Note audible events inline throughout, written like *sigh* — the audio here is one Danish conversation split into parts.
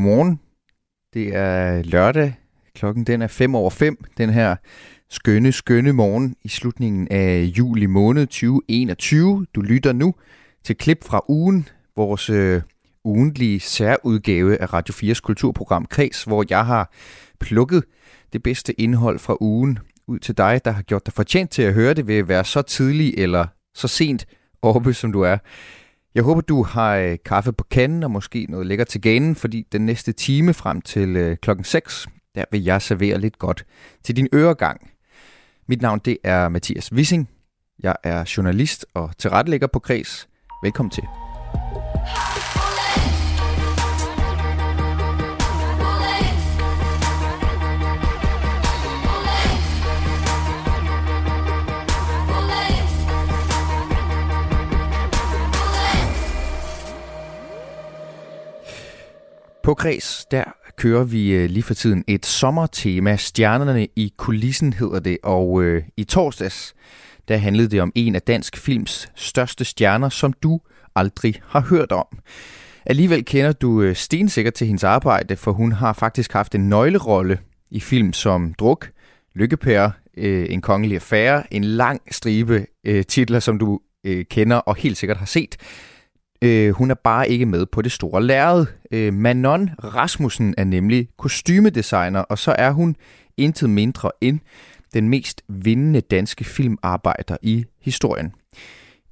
Godmorgen. Det er lørdag. Klokken den er 5 over 5. Den her skønne, skønne morgen i slutningen af juli måned 2021. Du lytter nu til klip fra ugen, vores øh, ugentlige særudgave af Radio 4's kulturprogram Kreds, hvor jeg har plukket det bedste indhold fra ugen ud til dig, der har gjort dig fortjent til at høre det ved at være så tidlig eller så sent oppe, som du er. Jeg håber, du har øh, kaffe på kanden og måske noget lækker til ganen, fordi den næste time frem til øh, klokken 6, der vil jeg servere lidt godt til din øregang. Mit navn det er Mathias Wissing. Jeg er journalist og tilrettelægger på Kreds. Velkommen til. På Græs, der kører vi øh, lige for tiden et sommertema. Stjernerne i kulissen hedder det, og øh, i torsdags, der handlede det om en af dansk films største stjerner, som du aldrig har hørt om. Alligevel kender du øh, stensikkert til hendes arbejde, for hun har faktisk haft en nøglerolle i film som Druk, Lykkepære, øh, En kongelig affære, en lang stribe øh, titler, som du øh, kender og helt sikkert har set. Øh, hun er bare ikke med på det store lærred. Øh, Manon Rasmussen er nemlig kostymedesigner, og så er hun intet mindre end den mest vindende danske filmarbejder i historien.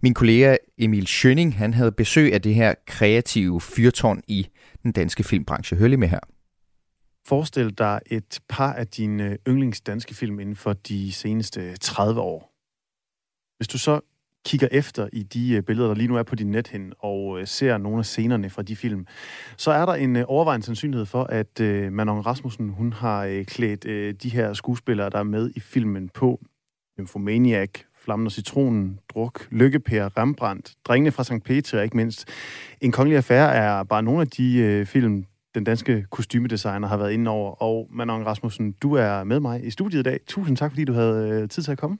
Min kollega Emil Schønning, han havde besøg af det her kreative fyrtårn i den danske filmbranche. Hør lige med her. Forestil dig et par af dine yndlingsdanske film inden for de seneste 30 år. Hvis du så kigger efter i de øh, billeder, der lige nu er på din nethinde, og øh, ser nogle af scenerne fra de film, så er der en øh, overvejende sandsynlighed for, at Manon Rasmussen hun har klædt de her skuespillere, der er med i filmen på. Nymphomaniac, Flammen og Citronen, Druk, Lykkepær, Rembrandt, Drengene fra St. Peter, ikke mindst. En kongelig affære er bare nogle af de film, den danske kostymedesigner har været inde over. Og Manon Rasmussen, du er med mig i studiet i dag. Tusind tak, fordi du havde tid til at komme.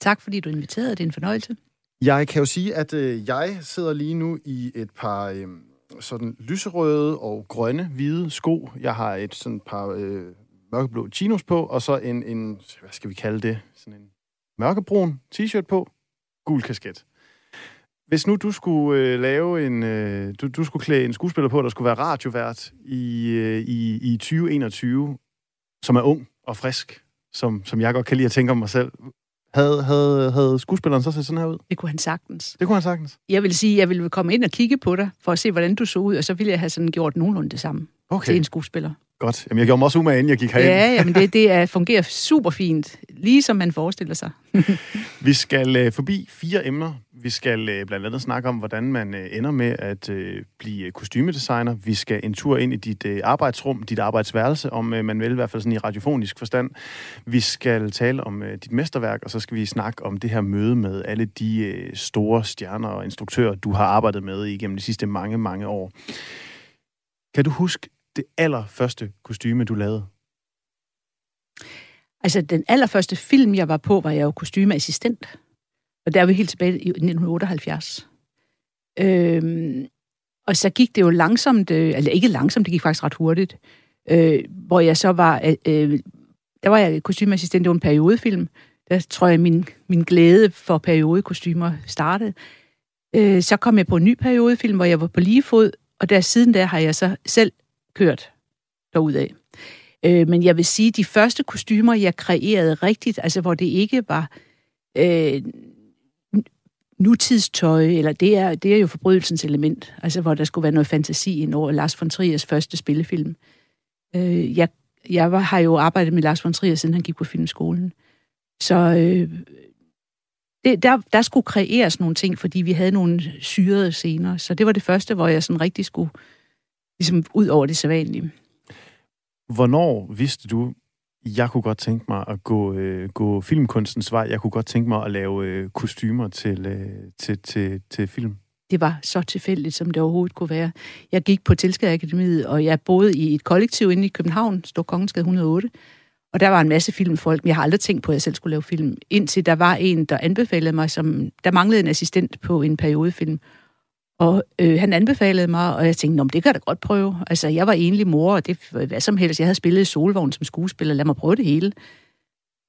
Tak fordi du inviterede. Det er en fornøjelse. Jeg kan jo sige, at øh, jeg sidder lige nu i et par øh, sådan lyserøde og grønne hvide sko. Jeg har et sådan par øh, mørkeblå chinos på, og så en, en, hvad skal vi kalde det, sådan en mørkebrun t-shirt på, gul kasket. Hvis nu du skulle øh, lave en, øh, du, du skulle klæde en skuespiller på, der skulle være radiovært i, øh, i, i 2021, som er ung og frisk, som, som jeg godt kan lide at tænke om mig selv, havde, havde, havde skuespilleren så set sådan her ud? Det kunne han sagtens. Det kunne han sagtens? Jeg vil sige, jeg ville komme ind og kigge på dig, for at se, hvordan du så ud, og så ville jeg have sådan gjort nogenlunde det samme okay. til en skuespiller. Godt. Jamen, jeg gjorde mig også umage, inden jeg gik herind. Ja, jamen det, det er, fungerer super fint, lige som man forestiller sig. *laughs* vi skal uh, forbi fire emner. Vi skal uh, blandt andet snakke om, hvordan man uh, ender med at uh, blive kostymedesigner. Vi skal en tur ind i dit uh, arbejdsrum, dit arbejdsværelse, om uh, man vil i hvert fald sådan i radiofonisk forstand. Vi skal tale om uh, dit mesterværk, og så skal vi snakke om det her møde med alle de uh, store stjerner og instruktører, du har arbejdet med igennem de sidste mange, mange år. Kan du huske det allerførste kostyme, du lavede? Altså, den allerførste film, jeg var på, var jeg jo kostymeassistent. Og der er vi helt tilbage i 1978. Øhm, og så gik det jo langsomt, øh, eller ikke langsomt, det gik faktisk ret hurtigt, øh, hvor jeg så var, øh, øh der var jeg kostymeassistent, det var en periodefilm. Der tror jeg, min, min glæde for periodekostymer startede. Øh, så kom jeg på en ny periodefilm, hvor jeg var på lige fod, og der siden der har jeg så selv kørt derudad. Øh, men jeg vil sige, de første kostymer, jeg kreerede rigtigt, altså hvor det ikke var øh, nutidstøj, eller det er, det er jo forbrydelsens element, altså hvor der skulle være noget fantasi ind over Lars von Triers første spillefilm. Øh, jeg jeg var, har jo arbejdet med Lars von Trier, siden han gik på filmskolen. Så øh, det, der, der skulle kreeres nogle ting, fordi vi havde nogle syrede scener. Så det var det første, hvor jeg sådan rigtig skulle ligesom ud over det sædvanlige. Hvornår vidste du, jeg kunne godt tænke mig at gå, øh, gå filmkunstens vej. Jeg kunne godt tænke mig at lave øh, kostymer til, øh, til, til, til film. Det var så tilfældigt, som det overhovedet kunne være. Jeg gik på Tilskadakademiet, og jeg boede i et kollektiv inde i København, Stor Kongensgade 108. Og der var en masse filmfolk, men jeg har aldrig tænkt på, at jeg selv skulle lave film. Indtil der var en, der anbefalede mig, som der manglede en assistent på en periodefilm. Og øh, han anbefalede mig, og jeg tænkte, Nå, det kan jeg da godt prøve. Altså, jeg var enlig mor, og det hvad som helst. Jeg havde spillet i Solvogn som skuespiller. Lad mig prøve det hele.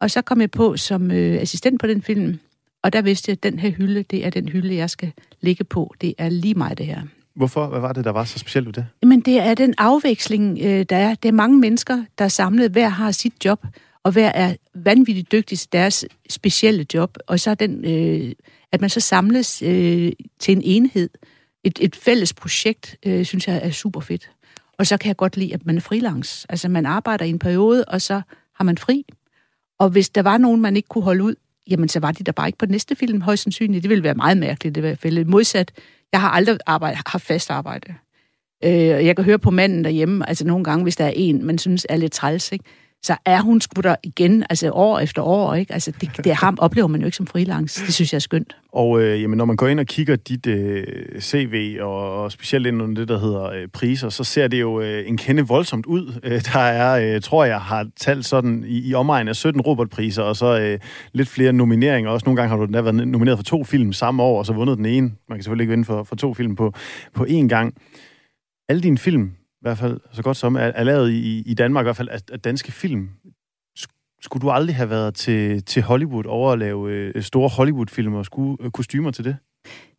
Og så kom jeg på som øh, assistent på den film, og der vidste jeg, at den her hylde, det er den hylde, jeg skal ligge på. Det er lige mig, det her. Hvorfor? Hvad var det, der var så specielt ved det? Men det er den afveksling, øh, der er. Det er mange mennesker, der er samlet. Hver har sit job, og hver er vanvittigt dygtig til deres specielle job. Og så er den, øh, at man så samles øh, til en enhed, et, et fælles projekt, øh, synes jeg er super fedt. Og så kan jeg godt lide, at man er freelance. Altså man arbejder i en periode, og så har man fri. Og hvis der var nogen, man ikke kunne holde ud, jamen så var de der bare ikke på den næste film, højst sandsynligt. Det ville være meget mærkeligt i hvert fald. Modsat, jeg har aldrig arbejdet, har fast arbejde. Øh, jeg kan høre på manden derhjemme, altså nogle gange, hvis der er en, man synes er lidt træls, ikke? Så er hun sgu der igen, altså år efter år, ikke? Altså det, det ham oplever man jo ikke som freelance. Det synes jeg er skønt. Og øh, jamen, når man går ind og kigger dit øh, CV, og, og specielt ind under det, der hedder øh, priser, så ser det jo øh, en kende voldsomt ud. *laughs* Øh, der er, øh, tror jeg, har talt sådan i, i omegn af 17 Robert-priser, og så øh, lidt flere nomineringer. Også nogle gange har du da været nomineret for to film samme år, og så vundet den ene. Man kan selvfølgelig ikke vinde for, for to film på, på én gang. Alle dine film, hvert fald så godt som, er, er lavet i, i Danmark, i hvert fald af, af danske film. Skulle du aldrig have været til, til Hollywood over at lave øh, store Hollywood-film og skulle, øh, kostymer til det?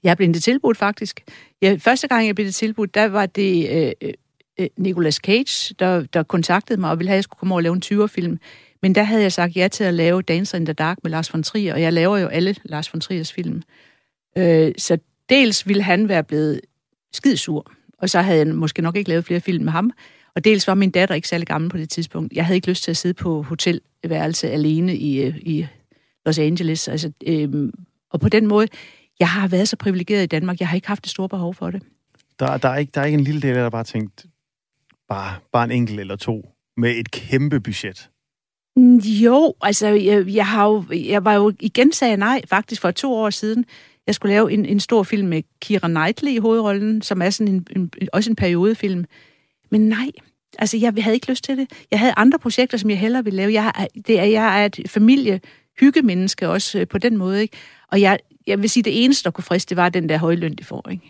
Jeg blev det tilbudt, faktisk. Ja, første gang, jeg blev det tilbudt, der var det øh, øh, øh, Nicolas Cage, der, der kontaktede mig og ville have, at jeg skulle komme over og lave en 20'er-film. Men der havde jeg sagt ja til at lave Dancer in the Dark med Lars von Trier, og jeg laver jo alle Lars von Triers film. Øh, så dels ville han være blevet skidsur, og så havde jeg måske nok ikke lavet flere film med ham. Og dels var min datter ikke særlig gammel på det tidspunkt. Jeg havde ikke lyst til at sidde på hotelværelse alene i, øh, i Los Angeles. Altså, øhm, og på den måde, jeg har været så privilegeret i Danmark, jeg har ikke haft det store behov for det. Der, der, er, ikke, der er ikke en lille del, der bare tænkt, bare, bare en enkelt eller to, med et kæmpe budget. Mm, jo, altså, jeg, jeg, har jo, jeg var jo igen sagde nej, faktisk for to år siden. Jeg skulle lave en, en stor film med Kira Knightley i hovedrollen, som er sådan en, en, også en periodefilm. Men nej, altså jeg havde ikke lyst til det. Jeg havde andre projekter, som jeg hellere ville lave. Jeg, er, det er, jeg er et familie hyggemenneske også øh, på den måde, ikke? Og jeg, jeg vil sige, det eneste, der kunne friste, det var den der høje løn, de får, ikke?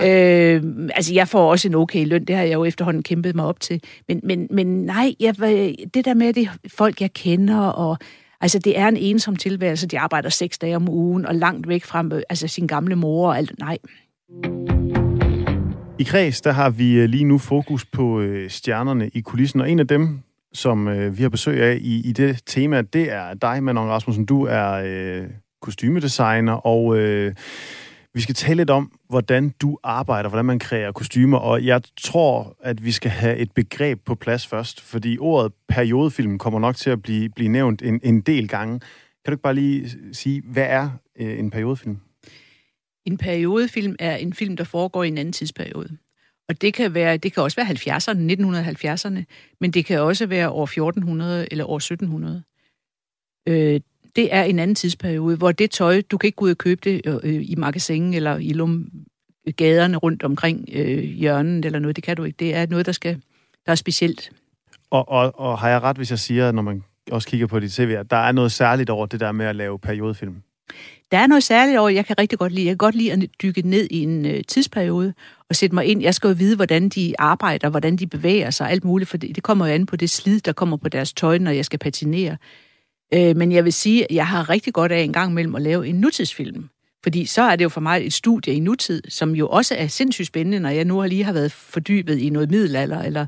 *laughs* øh, altså, jeg får også en okay løn, det har jeg jo efterhånden kæmpet mig op til. Men, men, men nej, jeg, det der med, det folk, jeg kender, og Altså, det er en ensom tilværelse. De arbejder seks dage om ugen, og langt væk fra øh, altså, sin gamle mor og alt. Nej. I Kreds, der har vi øh, lige nu fokus på øh, stjernerne i kulissen, og en af dem, som øh, vi har besøg af i, i det tema, det er dig, Manon Rasmussen. Du er øh, kostymedesigner, og øh, vi skal tale lidt om, hvordan du arbejder, hvordan man kræver kostymer, og jeg tror, at vi skal have et begreb på plads først, fordi ordet periodefilm kommer nok til at blive, blive nævnt en, en del gange. Kan du ikke bare lige sige, hvad er øh, en periodefilm? En periodefilm er en film, der foregår i en anden tidsperiode. Og det kan, være, det kan også være 70'erne, 1970'erne, men det kan også være år 1400 eller år 1700. Øh, det er en anden tidsperiode, hvor det tøj, du kan ikke gå ud og købe det øh, øh, i magasinen eller i lum, gaderne rundt omkring øh, hjørnet eller noget. Det kan du ikke. Det er noget, der, skal, der er specielt. Og, og, og har jeg ret, hvis jeg siger, når man også kigger på dit CV, at der er noget særligt over det der med at lave periodefilm? Der er noget særligt over, jeg kan rigtig godt lide. Jeg kan godt lide at dykke ned i en øh, tidsperiode og sætte mig ind. Jeg skal jo vide, hvordan de arbejder, hvordan de bevæger sig, alt muligt, for det, det kommer jo an på det slid, der kommer på deres tøj, når jeg skal patinere. Øh, men jeg vil sige, at jeg har rigtig godt af en gang imellem at lave en nutidsfilm. Fordi så er det jo for mig et studie i nutid, som jo også er sindssygt spændende, når jeg nu har lige har været fordybet i noget middelalder eller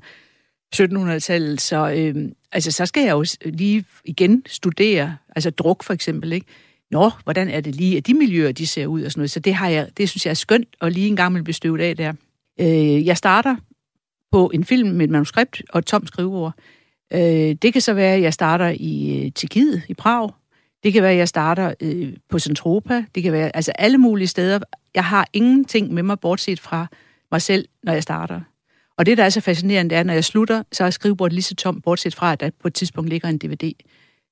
1700-tallet. Så, øh, altså, så skal jeg jo lige igen studere, altså druk for eksempel, ikke? Nå, hvordan er det lige, at de miljøer, de ser ud og sådan noget. Så det, har jeg, det synes jeg er skønt, og lige en gang blive bestøvet af der. Øh, jeg starter på en film med et manuskript og et tomt skriveord. Øh, det kan så være, at jeg starter i øh, Tjekkiet, i Prag. Det kan være, at jeg starter øh, på Centropa. Det kan være altså alle mulige steder. Jeg har ingenting med mig, bortset fra mig selv, når jeg starter. Og det, der er så fascinerende, det er, når jeg slutter, så er skrivebordet lige så tomt, bortset fra, at der på et tidspunkt ligger en DVD.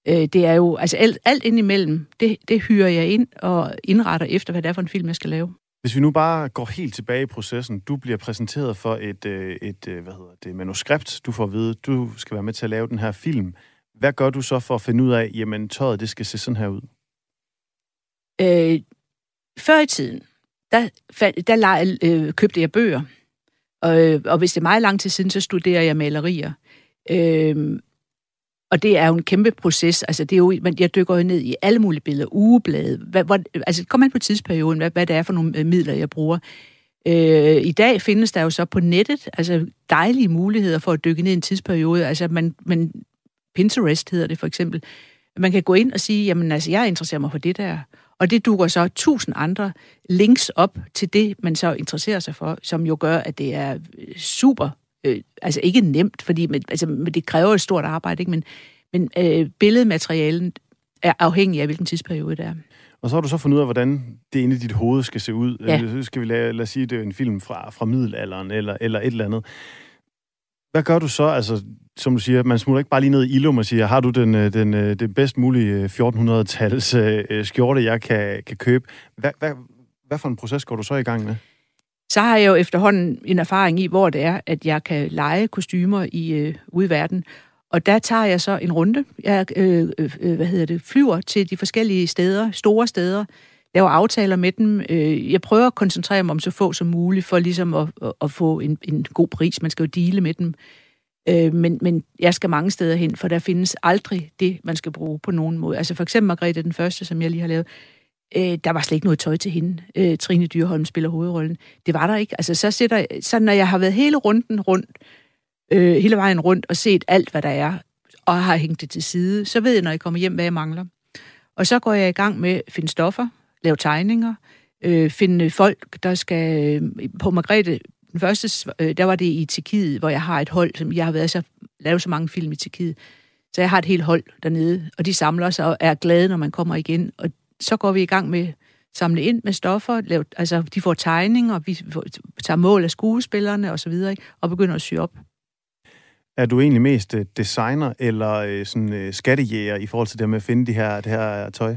Øh, det er jo, altså alt, alt indimellem, det, det hyrer jeg ind og indretter efter, hvad det er for en film, jeg skal lave. Hvis vi nu bare går helt tilbage i processen, du bliver præsenteret for et, øh, et øh, hvad hedder det, manuskript, du får at vide, du skal være med til at lave den her film. Hvad gør du så for at finde ud af, jamen tøjet, det skal se sådan her ud? Øh, før i tiden, der, der, der øh, købte jeg bøger. Og, øh, og hvis det er meget lang tid siden, så studerer jeg malerier. Øh, og det er jo en kæmpe proces. Altså, det er jo, jeg dykker jo ned i alle mulige billeder, ugeblade. Hvad, hvor, altså, kom an på tidsperioden, hvad, hvad det er for nogle øh, midler, jeg bruger. Øh, I dag findes der jo så på nettet altså dejlige muligheder for at dykke ned i en tidsperiode. Altså, man, man, Pinterest hedder det for eksempel. Man kan gå ind og sige, jamen altså, jeg interesserer mig for det der. Og det dukker så tusind andre links op til det, man så interesserer sig for, som jo gør, at det er øh, super øh, altså ikke nemt, fordi altså, det kræver et stort arbejde, ikke? men, men øh, billedmaterialen er afhængig af, hvilken tidsperiode det er. Og så har du så fundet ud af, hvordan det inde i dit hoved skal se ud. Ja. Så skal vi lade, lad os sige, det er en film fra, fra middelalderen eller, eller et eller andet. Hvad gør du så? Altså, som du siger, man smutter ikke bare lige ned i Ilum og siger, har du den, øh, den, øh, den bedst mulige 1400-tals øh, skjorte, jeg kan, kan købe? Hvad, hvad, hvad for en proces går du så i gang med? Så har jeg jo efterhånden en erfaring i, hvor det er, at jeg kan lege kostymer i øh, ude i verden. Og der tager jeg så en runde. Jeg øh, øh, øh hvad hedder det, flyver til de forskellige steder, store steder, laver aftaler med dem. Øh, jeg prøver at koncentrere mig om så få som muligt, for ligesom at, at, få en, en god pris. Man skal jo dele med dem. Øh, men, men jeg skal mange steder hen, for der findes aldrig det, man skal bruge på nogen måde. Altså for eksempel Margrethe den Første, som jeg lige har lavet Øh, der var slet ikke noget tøj til hende. Øh, Trine Dyrholm spiller hovedrollen. Det var der ikke. Altså, så, sætter, så når jeg har været hele runden rundt, øh, hele vejen rundt og set alt, hvad der er, og har hængt det til side, så ved jeg, når jeg kommer hjem, hvad jeg mangler. Og så går jeg i gang med at finde stoffer, lave tegninger, øh, finde folk, der skal... Øh, på Margrethe, den første, øh, der var det i Tjekkiet, hvor jeg har et hold, som jeg har været så, lavet så mange film i Tjekkiet. Så jeg har et helt hold dernede, og de samler sig og er glade, når man kommer igen. Og så går vi i gang med samle ind med stoffer, lave, altså de får tegninger, og vi tager mål af skuespillerne og så videre, ikke? og begynder at sy op. Er du egentlig mest øh, designer eller øh, sådan øh, skattejæger i forhold til det med at finde de her, det her tøj?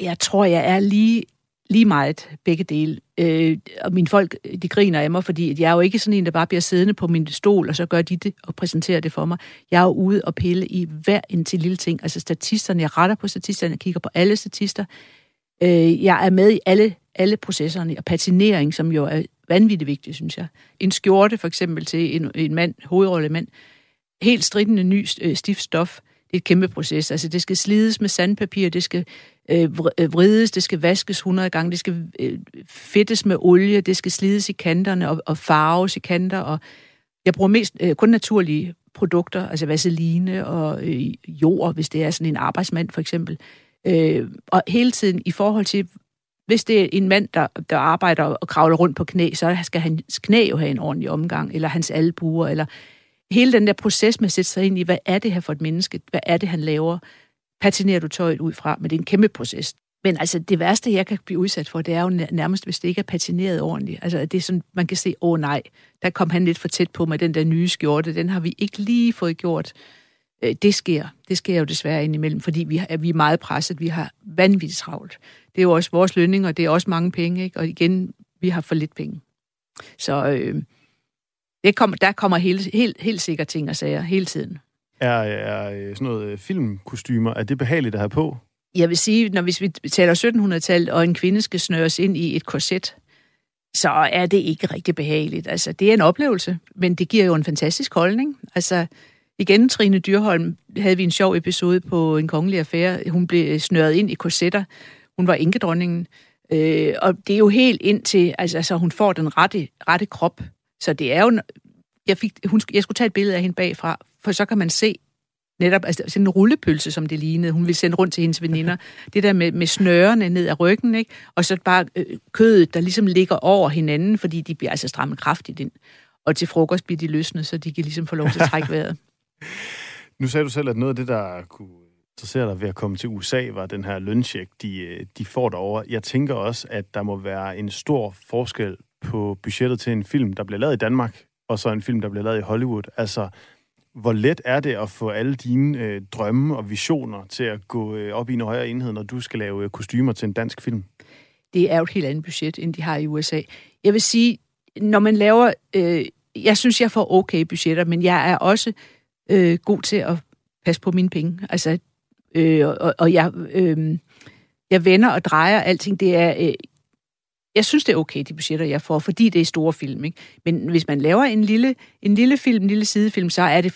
Jeg tror, jeg er lige, lige meget begge dele. Øh, og mine folk, de griner af mig, fordi jeg er jo ikke sådan en, der bare bliver siddende på min stol, og så gør de det og præsenterer det for mig. Jeg er jo ude og pille i hver en til lille ting. Altså statisterne, jeg retter på statisterne, jeg kigger på alle statister. Øh, jeg er med i alle, alle processerne, og patinering, som jo er vanvittigt vigtigt, synes jeg. En skjorte for eksempel til en, en mand, hovedrollemand, helt stridende ny øh, stift stof, det er et kæmpe proces. Altså, det skal slides med sandpapir, det skal øh, øh vrides, det skal vaskes 100 gange, det skal øh, fedtes med olie, det skal slides i kanterne og, og farves i kanter. Og jeg bruger mest øh, kun naturlige produkter, altså vaseline og øh, jord, hvis det er sådan en arbejdsmand for eksempel. Øh, og hele tiden i forhold til, hvis det er en mand, der, der arbejder og kravler rundt på knæ, så skal hans knæ jo have en ordentlig omgang, eller hans albuer, eller hele den der proces med at sætte sig ind i, hvad er det her for et menneske? Hvad er det, han laver? Patinerer du tøjet ud fra? Men det er en kæmpe proces. Men altså, det værste, jeg kan blive udsat for, det er jo nærmest, hvis det ikke er patineret ordentligt. Altså, det er sådan, man kan se, åh oh, nej, der kom han lidt for tæt på med den der nye skjorte. Den har vi ikke lige fået gjort. Øh, det sker. Det sker jo desværre indimellem, fordi vi er, vi er meget presset. Vi har vanvittigt travlt. Det er jo også vores lønning, og det er også mange penge. Ikke? Og igen, vi har for lidt penge. Så øh, det kommer, der kommer helt, helt, helt sikkert ting og sager hele tiden. Er, er øh, sådan noget øh, filmkostymer, er det behageligt at have på? Jeg vil sige, når hvis vi taler 1700-tallet, og en kvinde skal snøres ind i et korset, så er det ikke rigtig behageligt. Altså, det er en oplevelse, men det giver jo en fantastisk holdning. Altså, igen, Trine Dyrholm havde vi en sjov episode på en kongelig affære. Hun blev snøret ind i korsetter. Hun var enkedronningen. Øh, og det er jo helt ind til, altså, altså hun får den rette, rette krop. Så det er jo... Jeg, fik, hun, jeg skulle tage et billede af hende bagfra, for så kan man se netop altså, sådan en rullepølse, som det lignede. Hun ville sende rundt til hendes veninder. *laughs* Det der med, med snørene ned ad ryggen, ikke? og så bare øh, kødet, der ligesom ligger over hinanden, fordi de bliver altså strammet kraftigt ind. Og til frokost bliver de løsnet, så de kan ligesom få lov til at trække *laughs* vejret. nu sagde du selv, at noget af det, der kunne interessere dig ved at komme til USA, var den her løncheck, de, øh, de får derovre. Jeg tænker også, at der må være en stor forskel på budgettet til en film, der bliver lavet i Danmark, og så en film, der bliver lavet i Hollywood. Altså, hvor let er det at få alle dine øh, drømme og visioner til at gå øh, op i en højere enhed, når du skal lave øh, kostymer til en dansk film? Det er jo et helt andet budget, end de har i USA. Jeg vil sige, når man laver... Øh, jeg synes, jeg får okay budgetter, men jeg er også øh, god til at passe på mine penge. Altså, øh, og, og jeg, øh, jeg vender og drejer alting. Det er... Øh, jeg synes, det er okay, de budgetter, jeg får, fordi det er store film. Ikke? Men hvis man laver en lille, en lille film, en lille sidefilm, så er det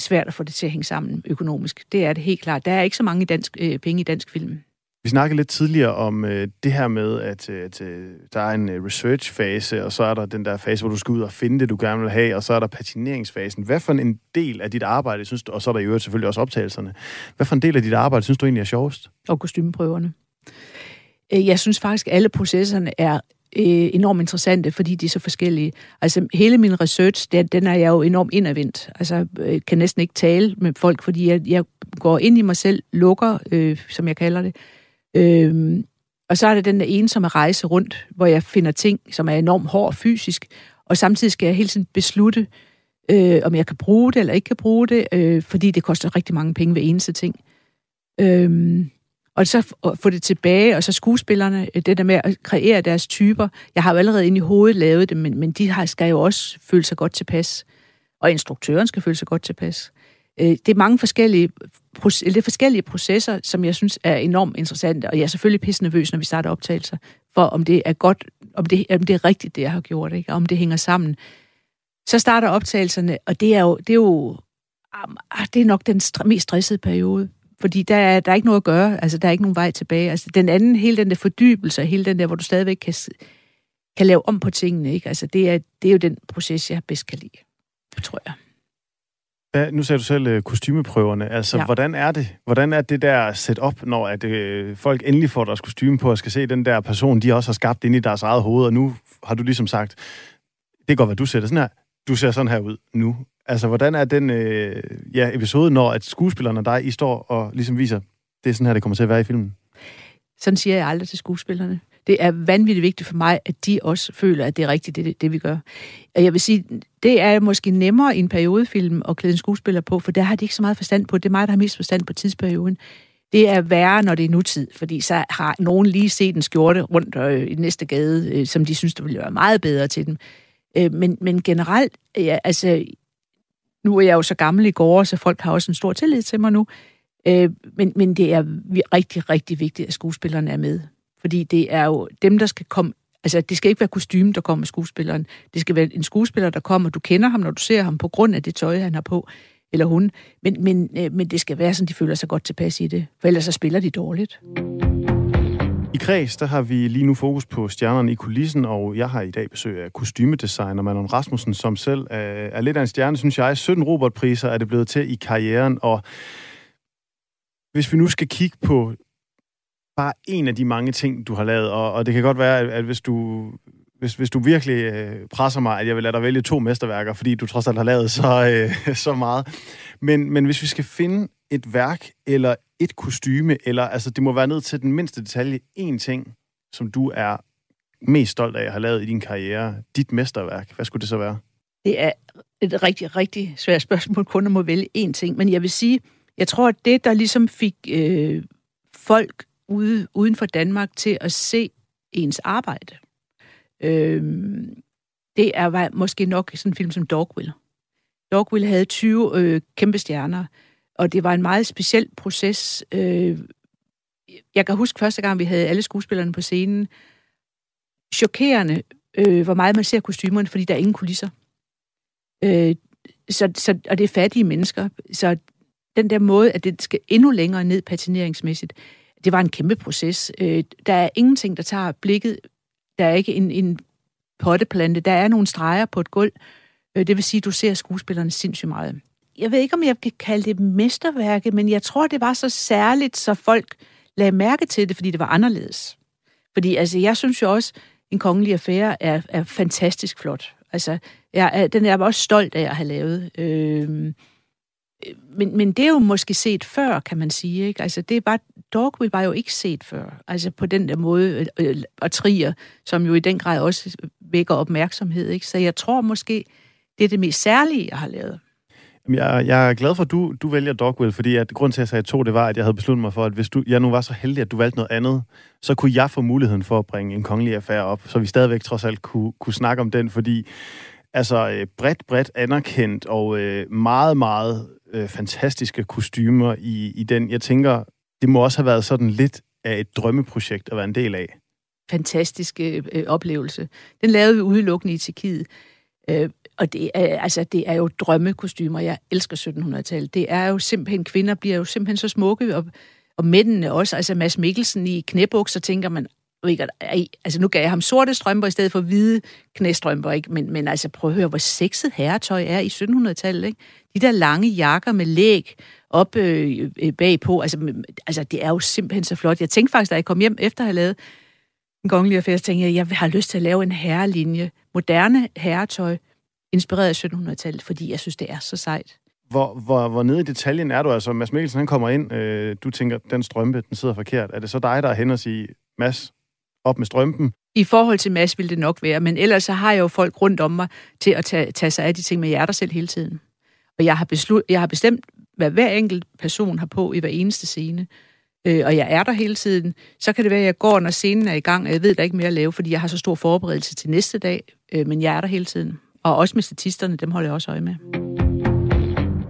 svært at få det til at hænge sammen økonomisk. Det er det helt klart. Der er ikke så mange dansk, øh, penge i dansk film. Vi snakkede lidt tidligere om øh, det her med, at, øh, at øh, der er en øh, research-fase, og så er der den der fase, hvor du skal ud og finde det, du gerne vil have, og så er der patineringsfasen. Hvad for en del af dit arbejde, synes du, og så er der i øvrigt selvfølgelig også optagelserne, hvad for en del af dit arbejde, synes du egentlig er sjovest? Og kostymeprøverne. Øh, jeg synes faktisk, at alle processerne er øh, enormt interessante, fordi de er så forskellige. Altså, hele min research, den, den er jeg jo enormt indadvendt. Altså, jeg kan næsten ikke tale med folk, fordi jeg, jeg går ind i mig selv, lukker, øh, som jeg kalder det, Øh, og så er det den der ensomme rejse rundt, hvor jeg finder ting, som er enormt hård fysisk, og samtidig skal jeg hele tiden beslutte, øh, om jeg kan bruge det eller ikke kan bruge det, øh, fordi det koster rigtig mange penge ved eneste ting. Øh, og så få det tilbage, og så skuespillerne, øh, det der med at kreere deres typer. Jeg har jo allerede inde i hovedet lavet det, men, men de har, skal jo også føle sig godt tilpas. Og instruktøren skal føle sig godt tilpas. Øh, det er mange forskellige, det er forskellige processer, som jeg synes er enormt interessante, og jeg er selvfølgelig pisse nervøs, når vi starter optagelser, for om det er godt, om det, om det er rigtigt, det jeg har gjort, ikke? om det hænger sammen. Så starter optagelserne, og det er jo, det er jo ah, ah det er nok den mest stressede periode, fordi der er, der er ikke noget at gøre, altså der er ikke nogen vej tilbage. Altså den anden, hele den der fordybelse, hele den der, hvor du stadigvæk kan, kan lave om på tingene, ikke? Altså det er, det er jo den proces, jeg bedst kan lide, tror jeg. Ja, nu sagde du selv øh, kostymeprøverne. Altså, ja. hvordan er det? Hvordan er det der set op, når at, øh, folk endelig får deres kostyme på og skal se den der person, de også har skabt ind i deres eget hoved, og nu har du ligesom sagt, det godt være, du det sådan her, du ser sådan her ud nu. Altså, hvordan er den øh, ja, episode, når at skuespillerne og dig, I står og ligesom viser, det er sådan her, det kommer til at være i filmen? Sådan siger jeg aldrig til skuespillerne. Det er vanvittigt vigtigt for mig, at de også føler, at det er rigtigt, det, det vi gør. Og jeg vil sige, det er måske nemmere i en periodefilm at klæde en skuespiller på, for der har de ikke så meget forstand på. Det er mig, der har mest forstand på tidsperioden. Det er værre, når det er nutid, fordi så har nogen lige set en skjorte rundt øh, i næste gade, øh, som de synes, der ville være meget bedre til dem. Øh, men, men generelt, ja, altså, nu er jeg jo så gammel i går, så folk har også en stor tillid til mig nu. Øh, men, men det er rigtig, rigtig vigtigt, at skuespillerne er med. Fordi det er jo dem, der skal komme... Altså, det skal ikke være kostymen, der kommer med skuespilleren. Det skal være en skuespiller, der kommer. Du kender ham, når du ser ham, på grund af det tøj, han har på, eller hun. Men, men, øh, men det skal være sådan, de føler sig godt tilpas i det. For ellers så spiller de dårligt. I Kreds, der har vi lige nu fokus på stjernerne i kulissen, og jeg har i dag besøg af kostymedesigner Manon Rasmussen, som selv er, er lidt af en stjerne, synes jeg. 17 Robert-priser er det blevet til i karrieren, og hvis vi nu skal kigge på bare en af de mange ting, du har lavet, og, og det kan godt være, at, at hvis du hvis, hvis du virkelig øh, presser mig, at jeg vil lade dig vælge to mesterværker, fordi du trods alt har lavet så, øh, *laughs* så meget. Men, men hvis vi skal finde et værk, eller et kostyme, eller altså det må være ned til den mindste detalje, en ting, som du er mest stolt af at have lavet i din karriere, dit mesterværk, hvad skulle det så være? Det er et rigtig, rigtig svært spørgsmål kun at må vælge én ting, men jeg vil sige, jeg tror, at det, der ligesom fik øh, folk ude, uden for Danmark til at se ens arbejde. Øh, det er måske nok sådan en film som Dogville. Dogville havde 20 øh, kæmpe stjerner, og det var en meget speciel proces. Øh, jeg kan huske første gang, vi havde alle skuespillerne på scenen. Chokerende, øh, hvor meget man ser kostymerne, fordi der er ingen kulisser. Øh, så, så, og det er fattige mennesker. Så den der måde, at det skal endnu længere ned patineringsmæssigt, det var en kæmpe proces. Øh, der er ingenting, der tager blikket. Der er ikke en, en potteplante. Der er nogle streger på et gulv. Øh, det vil sige, at du ser skuespillerne sindssygt meget. Jeg ved ikke, om jeg kan kalde det mesterværke, men jeg tror, det var så særligt, så folk lagde mærke til det, fordi det var anderledes. Fordi altså, jeg synes jo også, en kongelig affære er, er fantastisk flot. Altså, jeg, den er jeg også stolt af at have lavet. Øh, Øh, men, men det er jo måske set før, kan man sige. Ikke? Altså, det er bare, Dogville var jo ikke set før. Altså på den der måde, øh, øh, og Trier, som jo i den grad også vækker opmærksomhed. Ikke? Så jeg tror måske, det er det mest særlige, jeg har lavet. Jeg, jeg er glad for, at du, du vælger Dogville, fordi at grund til, at jeg sagde to, det var, at jeg havde besluttet mig for, at hvis du, jeg nu var så heldig, at du valgte noget andet, så kunne jeg få muligheden for at bringe en kongelig affære op, så vi stadigvæk trods alt kunne, kunne snakke om den, fordi altså øh, bredt, bredt anerkendt og øh, meget, meget øh, fantastiske kostymer i, i den. Jeg tænker, det må også have været sådan lidt af et drømmeprojekt at være en del af. fantastisk øh, oplevelse. Den lavede vi udelukkende i Tjekkiet. Øh, og det er, altså, det er jo drømmekostymer. Jeg elsker 1700-tallet. Det er jo simpelthen, kvinder bliver jo simpelthen så smukke, og, og mændene også. Altså Mads Mikkelsen i knæbukser, tænker man, altså nu gav jeg ham sorte strømper i stedet for hvide knæstrømper, ikke? Men, men altså prøv at høre, hvor sexet herretøj er i 1700-tallet, ikke? De der lange jakker med læg op øh, øh bagpå, altså, altså det er jo simpelthen så flot. Jeg tænkte faktisk, da jeg kom hjem efter at have lavet en kongelig affære, tænkte jeg, jeg har lyst til at lave en herrelinje, moderne herretøj, inspireret af 1700-tallet, fordi jeg synes, det er så sejt. Hvor, hvor, hvor nede i detaljen er du? Altså, Mads Mikkelsen, han kommer ind, øh, du tænker, den strømpe, den sidder forkert. Er det så dig, der er hen og siger, Mads, op med strømpen? I forhold til Mads ville det nok være, men ellers så har jeg jo folk rundt om mig til at tage, tage sig af de ting med hjerter selv hele tiden. Og jeg har, beslut, jeg har bestemt, hvad hver enkelt person har på i hver eneste scene. Øh, og jeg er der hele tiden. Så kan det være, at jeg går, når scenen er i gang, og jeg ved, der er ikke mere at lave, fordi jeg har så stor forberedelse til næste dag. Øh, men jeg er der hele tiden. Og også med statisterne, dem holder jeg også øje med.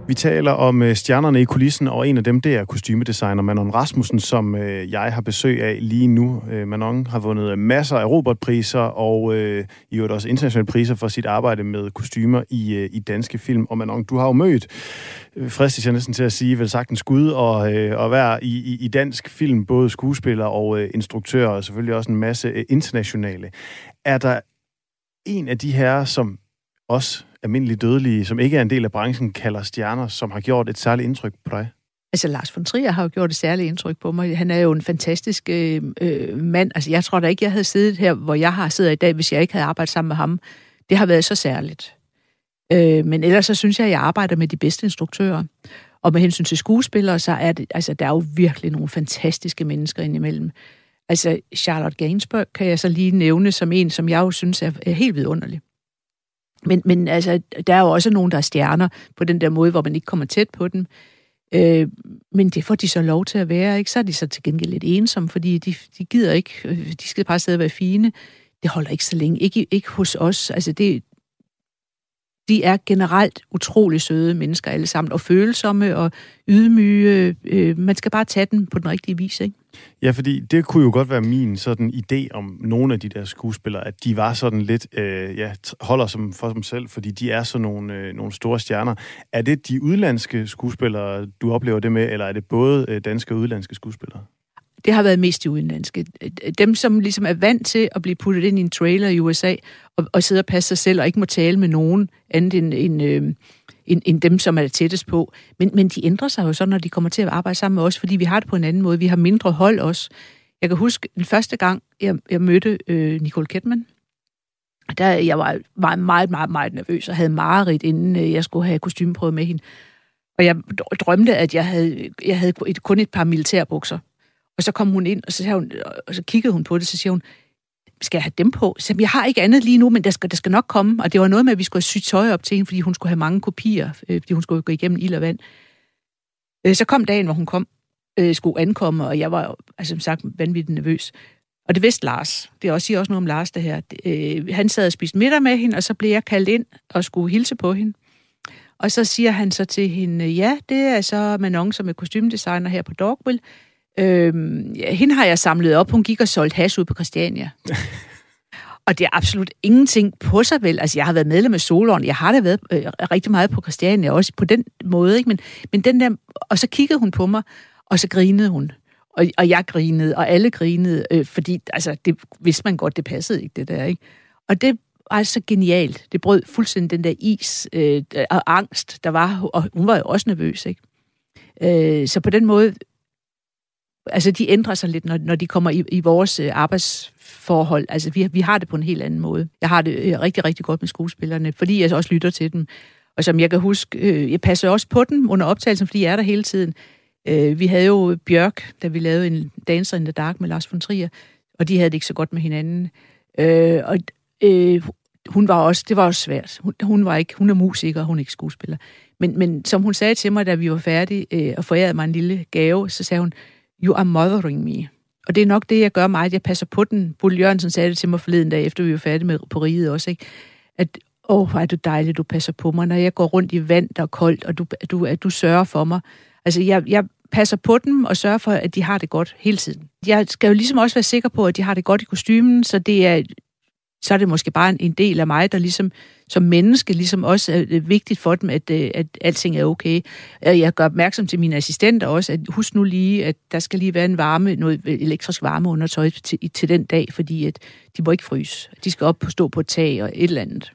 Vi taler om øh, stjernerne i kulissen, og en af dem, det er kostymedesigner Manon Rasmussen, som øh, jeg har besøg af lige nu. Øh, Manon har vundet masser af Robert-priser, og øh, i øvrigt også internationale priser for sit arbejde med kostymer i, øh, i danske film. Og Manon, du har jo mødt, øh, fristes jeg næsten til at sige, vel sagt en skud, og, øh, og være i, i, i dansk film, både skuespiller og øh, instruktør, og selvfølgelig også en masse øh, internationale. Er der en af de her, som os almindelige dødelige, som ikke er en del af branchen, kalder stjerner, som har gjort et særligt indtryk på dig? Altså, Lars von Trier har jo gjort et særligt indtryk på mig. Han er jo en fantastisk øh, øh, mand. Altså, jeg tror da ikke, jeg havde siddet her, hvor jeg har siddet i dag, hvis jeg ikke havde arbejdet sammen med ham. Det har været så særligt. Øh, men ellers så synes jeg, at jeg arbejder med de bedste instruktører. Og med hensyn til skuespillere, så er det, altså, der er jo virkelig nogle fantastiske mennesker indimellem. Altså, Charlotte Gainsbourg kan jeg så lige nævne som en, som jeg jo synes er, er helt vidunderlig. Men, men altså, der er jo også nogen, der er stjerner på den der måde, hvor man ikke kommer tæt på dem. Øh, men det får de så lov til at være, ikke? Så er de så til gengæld lidt ensomme, fordi de, de gider ikke, øh, de skal bare sidde og være fine. Det holder ikke så længe. Ikke, ikke hos os. Altså, det, de er generelt utrolig søde mennesker alle sammen, og følsomme og ydmyge. Øh, man skal bare tage den på den rigtige vis, ikke? Ja, fordi det kunne jo godt være min sådan idé om nogle af de der skuespillere, at de var sådan lidt, øh, ja, holder som for dem selv, fordi de er sådan nogle, øh, nogle store stjerner. Er det de udlandske skuespillere, du oplever det med, eller er det både øh, danske og udlandske skuespillere? det har været mest de udenlandske. Dem, som ligesom er vant til at blive puttet ind i en trailer i USA, og, og sidde og passe sig selv, og ikke må tale med nogen andet end, end, øh, end, end dem, som er tættest på. Men, men de ændrer sig jo så, når de kommer til at arbejde sammen med os, fordi vi har det på en anden måde. Vi har mindre hold også. Jeg kan huske, den første gang, jeg, jeg mødte øh, Nicole Kidman, der jeg var, var meget, meget, meget nervøs, og havde mareridt, inden øh, jeg skulle have kostymeprøvet med hende. Og jeg drømte, at jeg havde, jeg havde et, kun et par militærbukser. Og så kom hun ind, og så, hun, og så kiggede hun på det, så siger hun, skal jeg have dem på? Så jeg har ikke andet lige nu, men der skal, der skal nok komme. Og det var noget med, at vi skulle sy tøj op til hende, fordi hun skulle have mange kopier, øh, fordi hun skulle gå igennem ild og vand. Øh, så kom dagen, hvor hun kom, øh, skulle ankomme, og jeg var altså, som sagt vanvittigt nervøs. Og det vidste Lars. Det også, siger også noget om Lars, det her. Øh, han sad og spiste middag med hende, og så blev jeg kaldt ind og skulle hilse på hende. Og så siger han så til hende, ja, det er så Manon, som er kostymdesigner her på Dogville. Øhm, hende har jeg samlet op. Hun gik og solgte hash ud på Christiania. *laughs* og det er absolut ingenting på sig vel. Altså, jeg har været medlem af Solon. Jeg har da været øh, rigtig meget på Christiania, også på den måde. Ikke? Men, men den der... Og så kiggede hun på mig, og så grinede hun. Og, og jeg grinede, og alle grinede, øh, fordi altså, det vidste man godt, det passede ikke, det der. Ikke? Og det var så genialt. Det brød fuldstændig den der is øh, og angst, der var. Og hun var jo også nervøs, ikke? Øh, så på den måde altså de ændrer sig lidt, når, når de kommer i, i vores øh, arbejdsforhold. Altså vi, vi har det på en helt anden måde. Jeg har det øh, rigtig, rigtig godt med skuespillerne, fordi jeg også lytter til dem. Og som jeg kan huske, øh, jeg passer også på dem under optagelsen, fordi jeg er der hele tiden. Øh, vi havde jo Bjørk, da vi lavede en Dancer in the Dark med Lars von Trier, og de havde det ikke så godt med hinanden. Øh, og øh, hun var også, det var også svært. Hun, hun, var ikke, hun er musiker, hun er ikke skuespiller. Men, men som hun sagde til mig, da vi var færdige øh, og forærede mig en lille gave, så sagde hun, You are mothering me. Og det er nok det, jeg gør meget. Jeg passer på den. Bull Jørgensen sagde det til mig forleden dag, efter vi var færdige med på riget også, ikke? At, åh, oh, hvor er du dejlig, du passer på mig, når jeg går rundt i vand, der er koldt, og du, du, at du sørger for mig. Altså, jeg, jeg passer på dem og sørger for, at de har det godt hele tiden. Jeg skal jo ligesom også være sikker på, at de har det godt i kostymen, så det er så er det måske bare en, en del af mig, der ligesom som menneske ligesom også er vigtigt for dem, at, øh, at alting er okay. Øh, jeg gør opmærksom til mine assistenter også, at husk nu lige, at der skal lige være en varme, noget elektrisk varme under tøj til, til den dag, fordi at de må ikke fryse. De skal op på stå på et tag og et eller andet.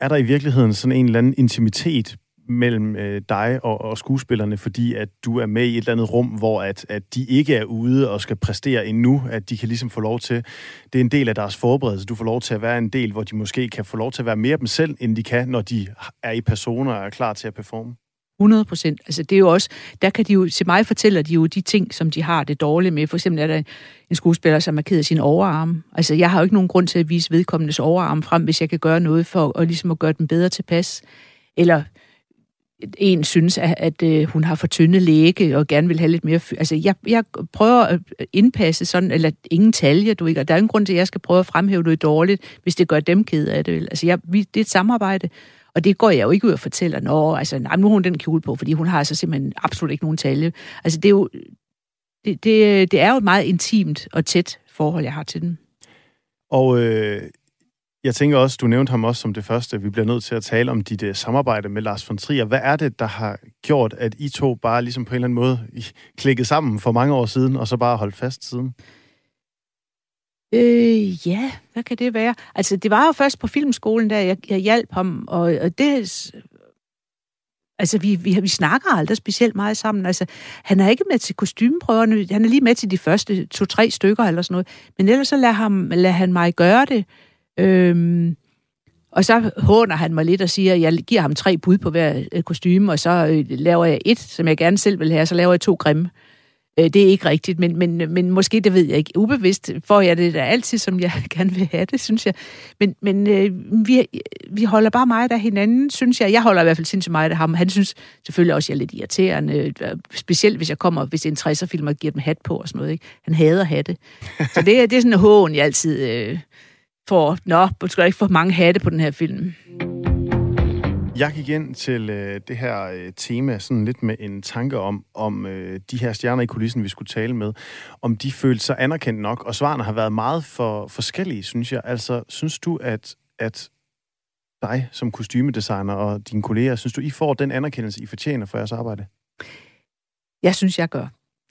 Er der i virkeligheden sådan en eller anden intimitet mellem øh, dig og, og skuespillerne, fordi at du er med i et eller andet rum, hvor at, at de ikke er ude og skal præstere endnu, at de kan ligesom få lov til, det er en del af deres forberedelse, du får lov til at være en del, hvor de måske kan få lov til at være mere dem selv, end de kan, når de er i personer og er klar til at performe. 100 procent. Altså det er jo også, der kan de jo, til mig fortæller de jo de ting, som de har det dårligt med. For eksempel er der en skuespiller, som har ked af sin overarm. Altså jeg har jo ikke nogen grund til at vise vedkommendes overarm frem, hvis jeg kan gøre noget for at, ligesom at gøre den bedre tilpas. Eller en synes, at, at øh, hun har for tynde læge og gerne vil have lidt mere... Altså, jeg, jeg prøver at øh, indpasse sådan, eller ingen talje, du ikke, og der er ingen grund til, at jeg skal prøve at fremhæve noget dårligt, hvis det gør dem ked af det. Altså, jeg, vi, det er et samarbejde, og det går jeg jo ikke ud og fortæller, nå, altså, nej, nu har hun den kjole på, fordi hun har altså simpelthen absolut ikke nogen talje. Altså, det er jo... Det, det, det er jo et meget intimt og tæt forhold, jeg har til dem. Og øh, jeg tænker også, du nævnte ham også som det første. Vi bliver nødt til at tale om dit uh, samarbejde med Lars von Trier. Hvad er det, der har gjort, at I to bare ligesom på en eller anden måde klikkede sammen for mange år siden, og så bare holdt fast siden? Øh, ja, hvad kan det være? Altså, det var jo først på filmskolen, der jeg, jeg hjalp ham, og, og det... Altså, vi, vi, vi snakker aldrig specielt meget sammen. Altså, han er ikke med til kostymeprøverne. Han er lige med til de første to-tre stykker eller sådan noget. Men ellers så lader, ham, lader han mig gøre det. Øhm, og så håner han mig lidt og siger, at jeg giver ham tre bud på hver øh, kostume, og så øh, laver jeg et, som jeg gerne selv vil have, og så laver jeg to grimme. Øh, det er ikke rigtigt, men, men, men måske, det ved jeg ikke. Ubevidst får jeg det da altid, som jeg *laughs* gerne vil have det, synes jeg. Men, men øh, vi, vi holder bare meget af hinanden, synes jeg. Jeg holder i hvert fald sindssygt meget af ham. Han synes selvfølgelig også, at jeg er lidt irriterende. Øh, specielt hvis jeg kommer, hvis det er en 60'er-film og giver dem hat på og sådan noget. Ikke? Han hader hatte. Så det, det er sådan en hån, jeg altid... Øh, for, nå, du skal ikke få mange hatte på den her film. Jeg gik ind til øh, det her øh, tema sådan lidt med en tanke om, om øh, de her stjerner i kulissen, vi skulle tale med, om de følte sig anerkendt nok, og svarene har været meget for forskellige, synes jeg. Altså, synes du, at, at dig som kostymedesigner og dine kolleger, synes du, I får den anerkendelse, I fortjener for jeres arbejde? Jeg synes, jeg gør.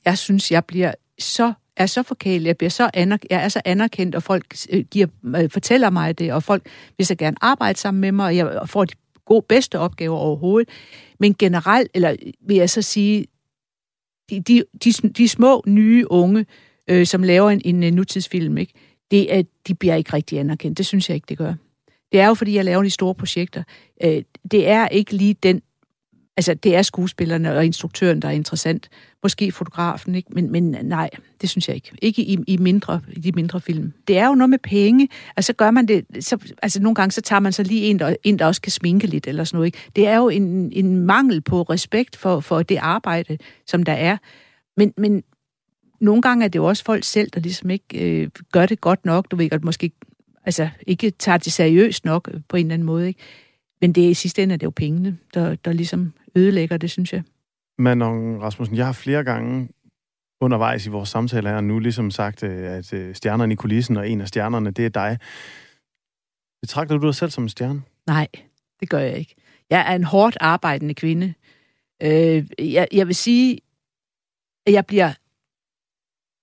Jeg synes, jeg bliver så er så forkælet, jeg, bliver så anerk- jeg er så anerkendt, og folk øh, giver, øh, fortæller mig det, og folk vil så gerne arbejde sammen med mig, og jeg får de gode, bedste opgaver overhovedet. Men generelt, eller vil jeg så sige, de, de, de, de små, nye unge, øh, som laver en, en øh, nutidsfilm, ikke? det er, de bliver ikke rigtig anerkendt. Det synes jeg ikke, det gør. Det er jo, fordi jeg laver de store projekter. Øh, det er ikke lige den Altså, det er skuespillerne og instruktøren, der er interessant. Måske fotografen, ikke? Men, men nej, det synes jeg ikke. Ikke i, i, mindre, i de mindre film. Det er jo noget med penge, og så gør man det... Så, altså, nogle gange så tager man så lige en der, en, der også kan sminke lidt, eller sådan noget. Ikke? Det er jo en, en mangel på respekt for, for det arbejde, som der er. Men, men nogle gange er det jo også folk selv, der ligesom ikke øh, gør det godt nok. Du ved godt, måske altså, ikke tager det seriøst nok på en eller anden måde, ikke? Men det i sidste ende er det jo pengene, der, der ligesom ødelægger det, synes jeg. Manon Rasmussen, jeg har flere gange undervejs i vores samtale her nu ligesom sagt, øh, at øh, stjernerne i kulissen, og en af stjernerne, det er dig. Betragter du dig selv som en stjerne? Nej, det gør jeg ikke. Jeg er en hårdt arbejdende kvinde. Øh, jeg, jeg vil sige, at jeg bliver...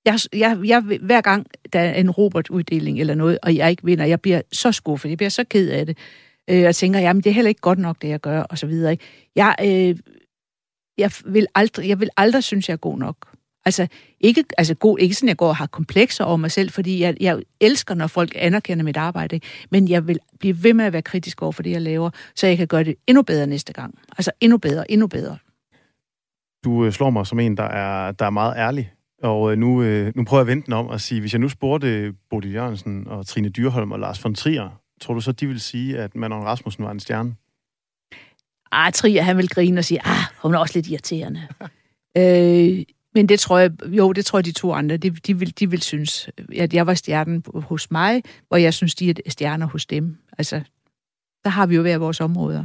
Jeg, jeg, jeg, hver gang der er en Robert-uddeling eller noget, og jeg ikke vinder, jeg bliver så skuffet, jeg bliver så ked af det øh, og tænker, jamen det er heller ikke godt nok, det jeg gør, og så videre. Ikke? Jeg, øh, jeg, vil aldrig, jeg vil aldrig synes, jeg er god nok. Altså ikke, altså god, ikke sådan, jeg går og har komplekser over mig selv, fordi jeg, jeg elsker, når folk anerkender mit arbejde, ikke? men jeg vil blive ved med at være kritisk over for det, jeg laver, så jeg kan gøre det endnu bedre næste gang. Altså endnu bedre, endnu bedre. Du øh, slår mig som en, der er, der er meget ærlig. Og øh, nu, øh, nu prøver jeg at vente den om og sige, hvis jeg nu spurgte Bodil Jørgensen og Trine Dyrholm og Lars von Trier, Tror du så, de vil sige, at Manon Rasmussen var en stjerne? Ah, Trier, han vil grine og sige, ah, hun er også lidt irriterende. *laughs* øh, men det tror jeg, jo, det tror jeg, de to andre, de, de, vil, de vil synes, at jeg var stjernen hos mig, og jeg synes, de er stjerner hos dem. Altså, der har vi jo hver vores områder.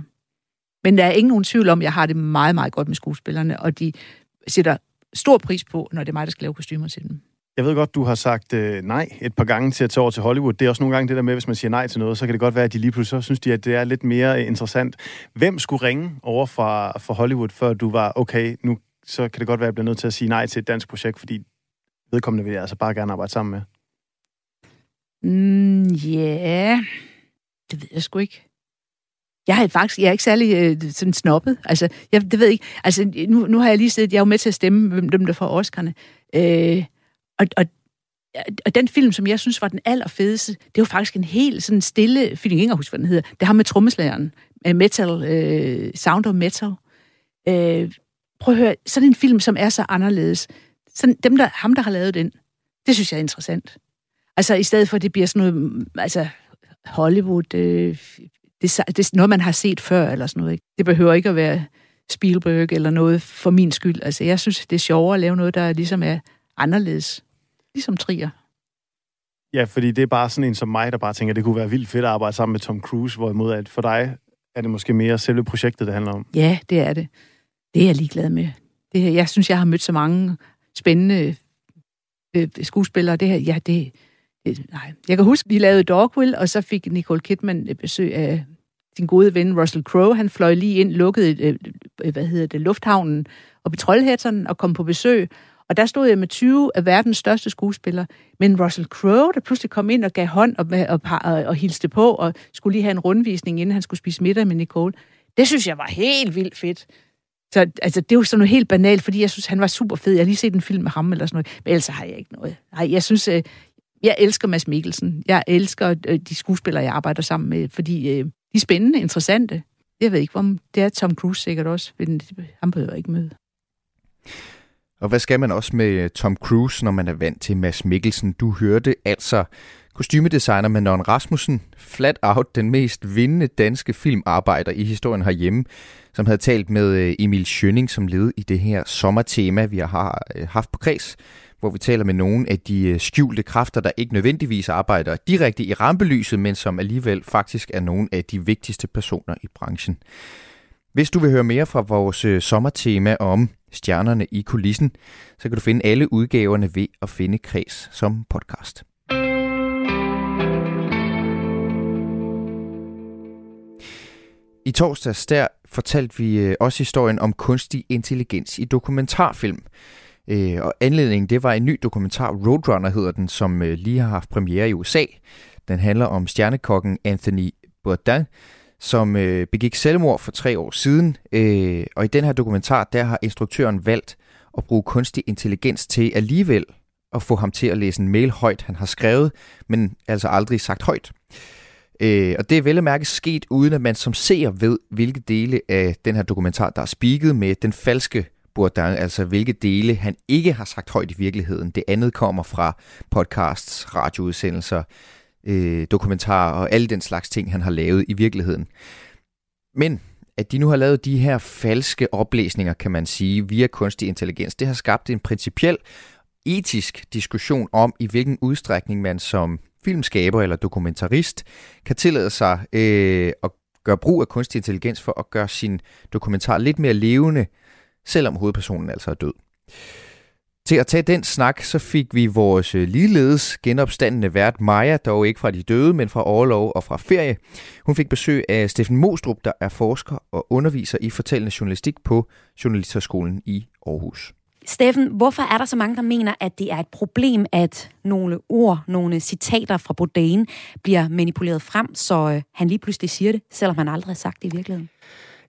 Men der er ingen nogen tvivl om, at jeg har det meget, meget godt med skuespillerne, og de sætter stor pris på, når det er mig, der skal lave kostymer til dem. Jeg ved godt, du har sagt øh, nej et par gange til at tage over til Hollywood. Det er også nogle gange det der med, hvis man siger nej til noget, så kan det godt være, at de lige pludselig så synes de, at det er lidt mere interessant. Hvem skulle ringe over fra, fra Hollywood, før du var, okay, nu så kan det godt være, at jeg bliver nødt til at sige nej til et dansk projekt, fordi vedkommende vil jeg altså bare gerne arbejde sammen med? Mm, yeah. det ved jeg sgu ikke. Jeg er faktisk jeg er ikke særlig øh, sådan snobbet. Altså, jeg, det ved jeg ikke. Altså, nu, nu har jeg lige siddet, jeg er jo med til at stemme, hvem dem der får Oscar'ne. Øh, og, og, og den film, som jeg synes var den allerfedeste, det var faktisk en helt sådan stille film, jeg ikke husker, hvad den hedder. Det har med trommeslageren, øh, metal, øh, Sound of Metal. Øh, prøv at høre, sådan en film, som er så anderledes. Sådan, dem der, ham, der har lavet den, det synes jeg er interessant. Altså, i stedet for, at det bliver sådan noget, mm, altså, Hollywood, øh, det, det er noget, man har set før, eller sådan noget. Ikke? Det behøver ikke at være Spielberg eller noget for min skyld. Altså, jeg synes, det er sjovere at lave noget, der ligesom er anderledes. Ligesom Trier. Ja, fordi det er bare sådan en som mig, der bare tænker, at det kunne være vildt fedt at arbejde sammen med Tom Cruise, hvorimod at for dig er det måske mere selve projektet, det handler om. Ja, det er det. Det er jeg ligeglad med. Det, jeg synes, jeg har mødt så mange spændende øh, skuespillere. Det her, ja, det, det, nej. Jeg kan huske, vi lavede Dogville, og så fik Nicole Kidman besøg af sin gode ven Russell Crowe. Han fløj lige ind, lukkede, øh, øh, hvad hedder det, lufthavnen og i Trollhætteren og kom på besøg. Og der stod jeg med 20 af verdens største skuespillere. Men Russell Crowe, der pludselig kom ind og gav hånd og, og, og, og hilste på, og skulle lige have en rundvisning, inden han skulle spise middag med Nicole. Det synes jeg var helt vildt fedt. Så altså, det er jo sådan noget helt banalt, fordi jeg synes, han var super fed. Jeg har lige set en film med ham eller sådan noget, men ellers har jeg ikke noget. Nej, jeg synes, øh, jeg elsker Mads Mikkelsen. Jeg elsker øh, de skuespillere, jeg arbejder sammen med, fordi øh, de er spændende, interessante. Jeg ved ikke, om det er Tom Cruise sikkert også, men han behøver ikke møde. Og hvad skal man også med øh, Tom Cruise, når man er vant til Mads Mikkelsen? Du hørte altså kostymedesigner Manon Rasmussen, flat out den mest vindende danske filmarbejder i historien herhjemme, som havde talt med øh, Emil Schønning som led i det her sommertema, vi har øh, haft på kreds, hvor vi taler med nogle af de skjulte kræfter, der ikke nødvendigvis arbejder direkte i rampelyset, men som alligevel faktisk er nogle af de vigtigste personer i branchen. Hvis du vil høre mere fra vores øh, sommertema om stjernerne i kulissen, så kan du finde alle udgaverne ved at finde Kreds som podcast. I torsdags der fortalte vi øh, også historien om kunstig intelligens i dokumentarfilm. Øh, og anledningen det var en ny dokumentar, Roadrunner hedder den, som lige har haft premiere i USA. Den handler om stjernekokken Anthony Bourdain, som øh, begik selvmord for tre år siden. Øh, og i den her dokumentar, der har instruktøren valgt at bruge kunstig intelligens til alligevel at få ham til at læse en mail højt, han har skrevet, men altså aldrig sagt højt. Øh, og det er vel at mærke sket, uden at man som ser ved, hvilke dele af den her dokumentar, der er spiket med den falske Bourdain, altså hvilke dele han ikke har sagt højt i virkeligheden. Det andet kommer fra podcasts, radioudsendelser, øh, dokumentarer og alle den slags ting, han har lavet i virkeligheden. Men at de nu har lavet de her falske oplæsninger, kan man sige, via kunstig intelligens, det har skabt en principiel etisk diskussion om, i hvilken udstrækning man som filmskaber eller dokumentarist kan tillade sig øh, at gøre brug af kunstig intelligens for at gøre sin dokumentar lidt mere levende, selvom hovedpersonen altså er død. Til at tage den snak, så fik vi vores øh, ligeledes genopstandende vært Maja, dog ikke fra de døde, men fra overlov og fra ferie. Hun fik besøg af Steffen Mostrup, der er forsker og underviser i fortællende journalistik på Journalisterskolen i Aarhus. Steffen, hvorfor er der så mange, der mener, at det er et problem, at nogle ord, nogle citater fra Bourdain bliver manipuleret frem, så øh, han lige pludselig siger det, selvom han aldrig har sagt det i virkeligheden?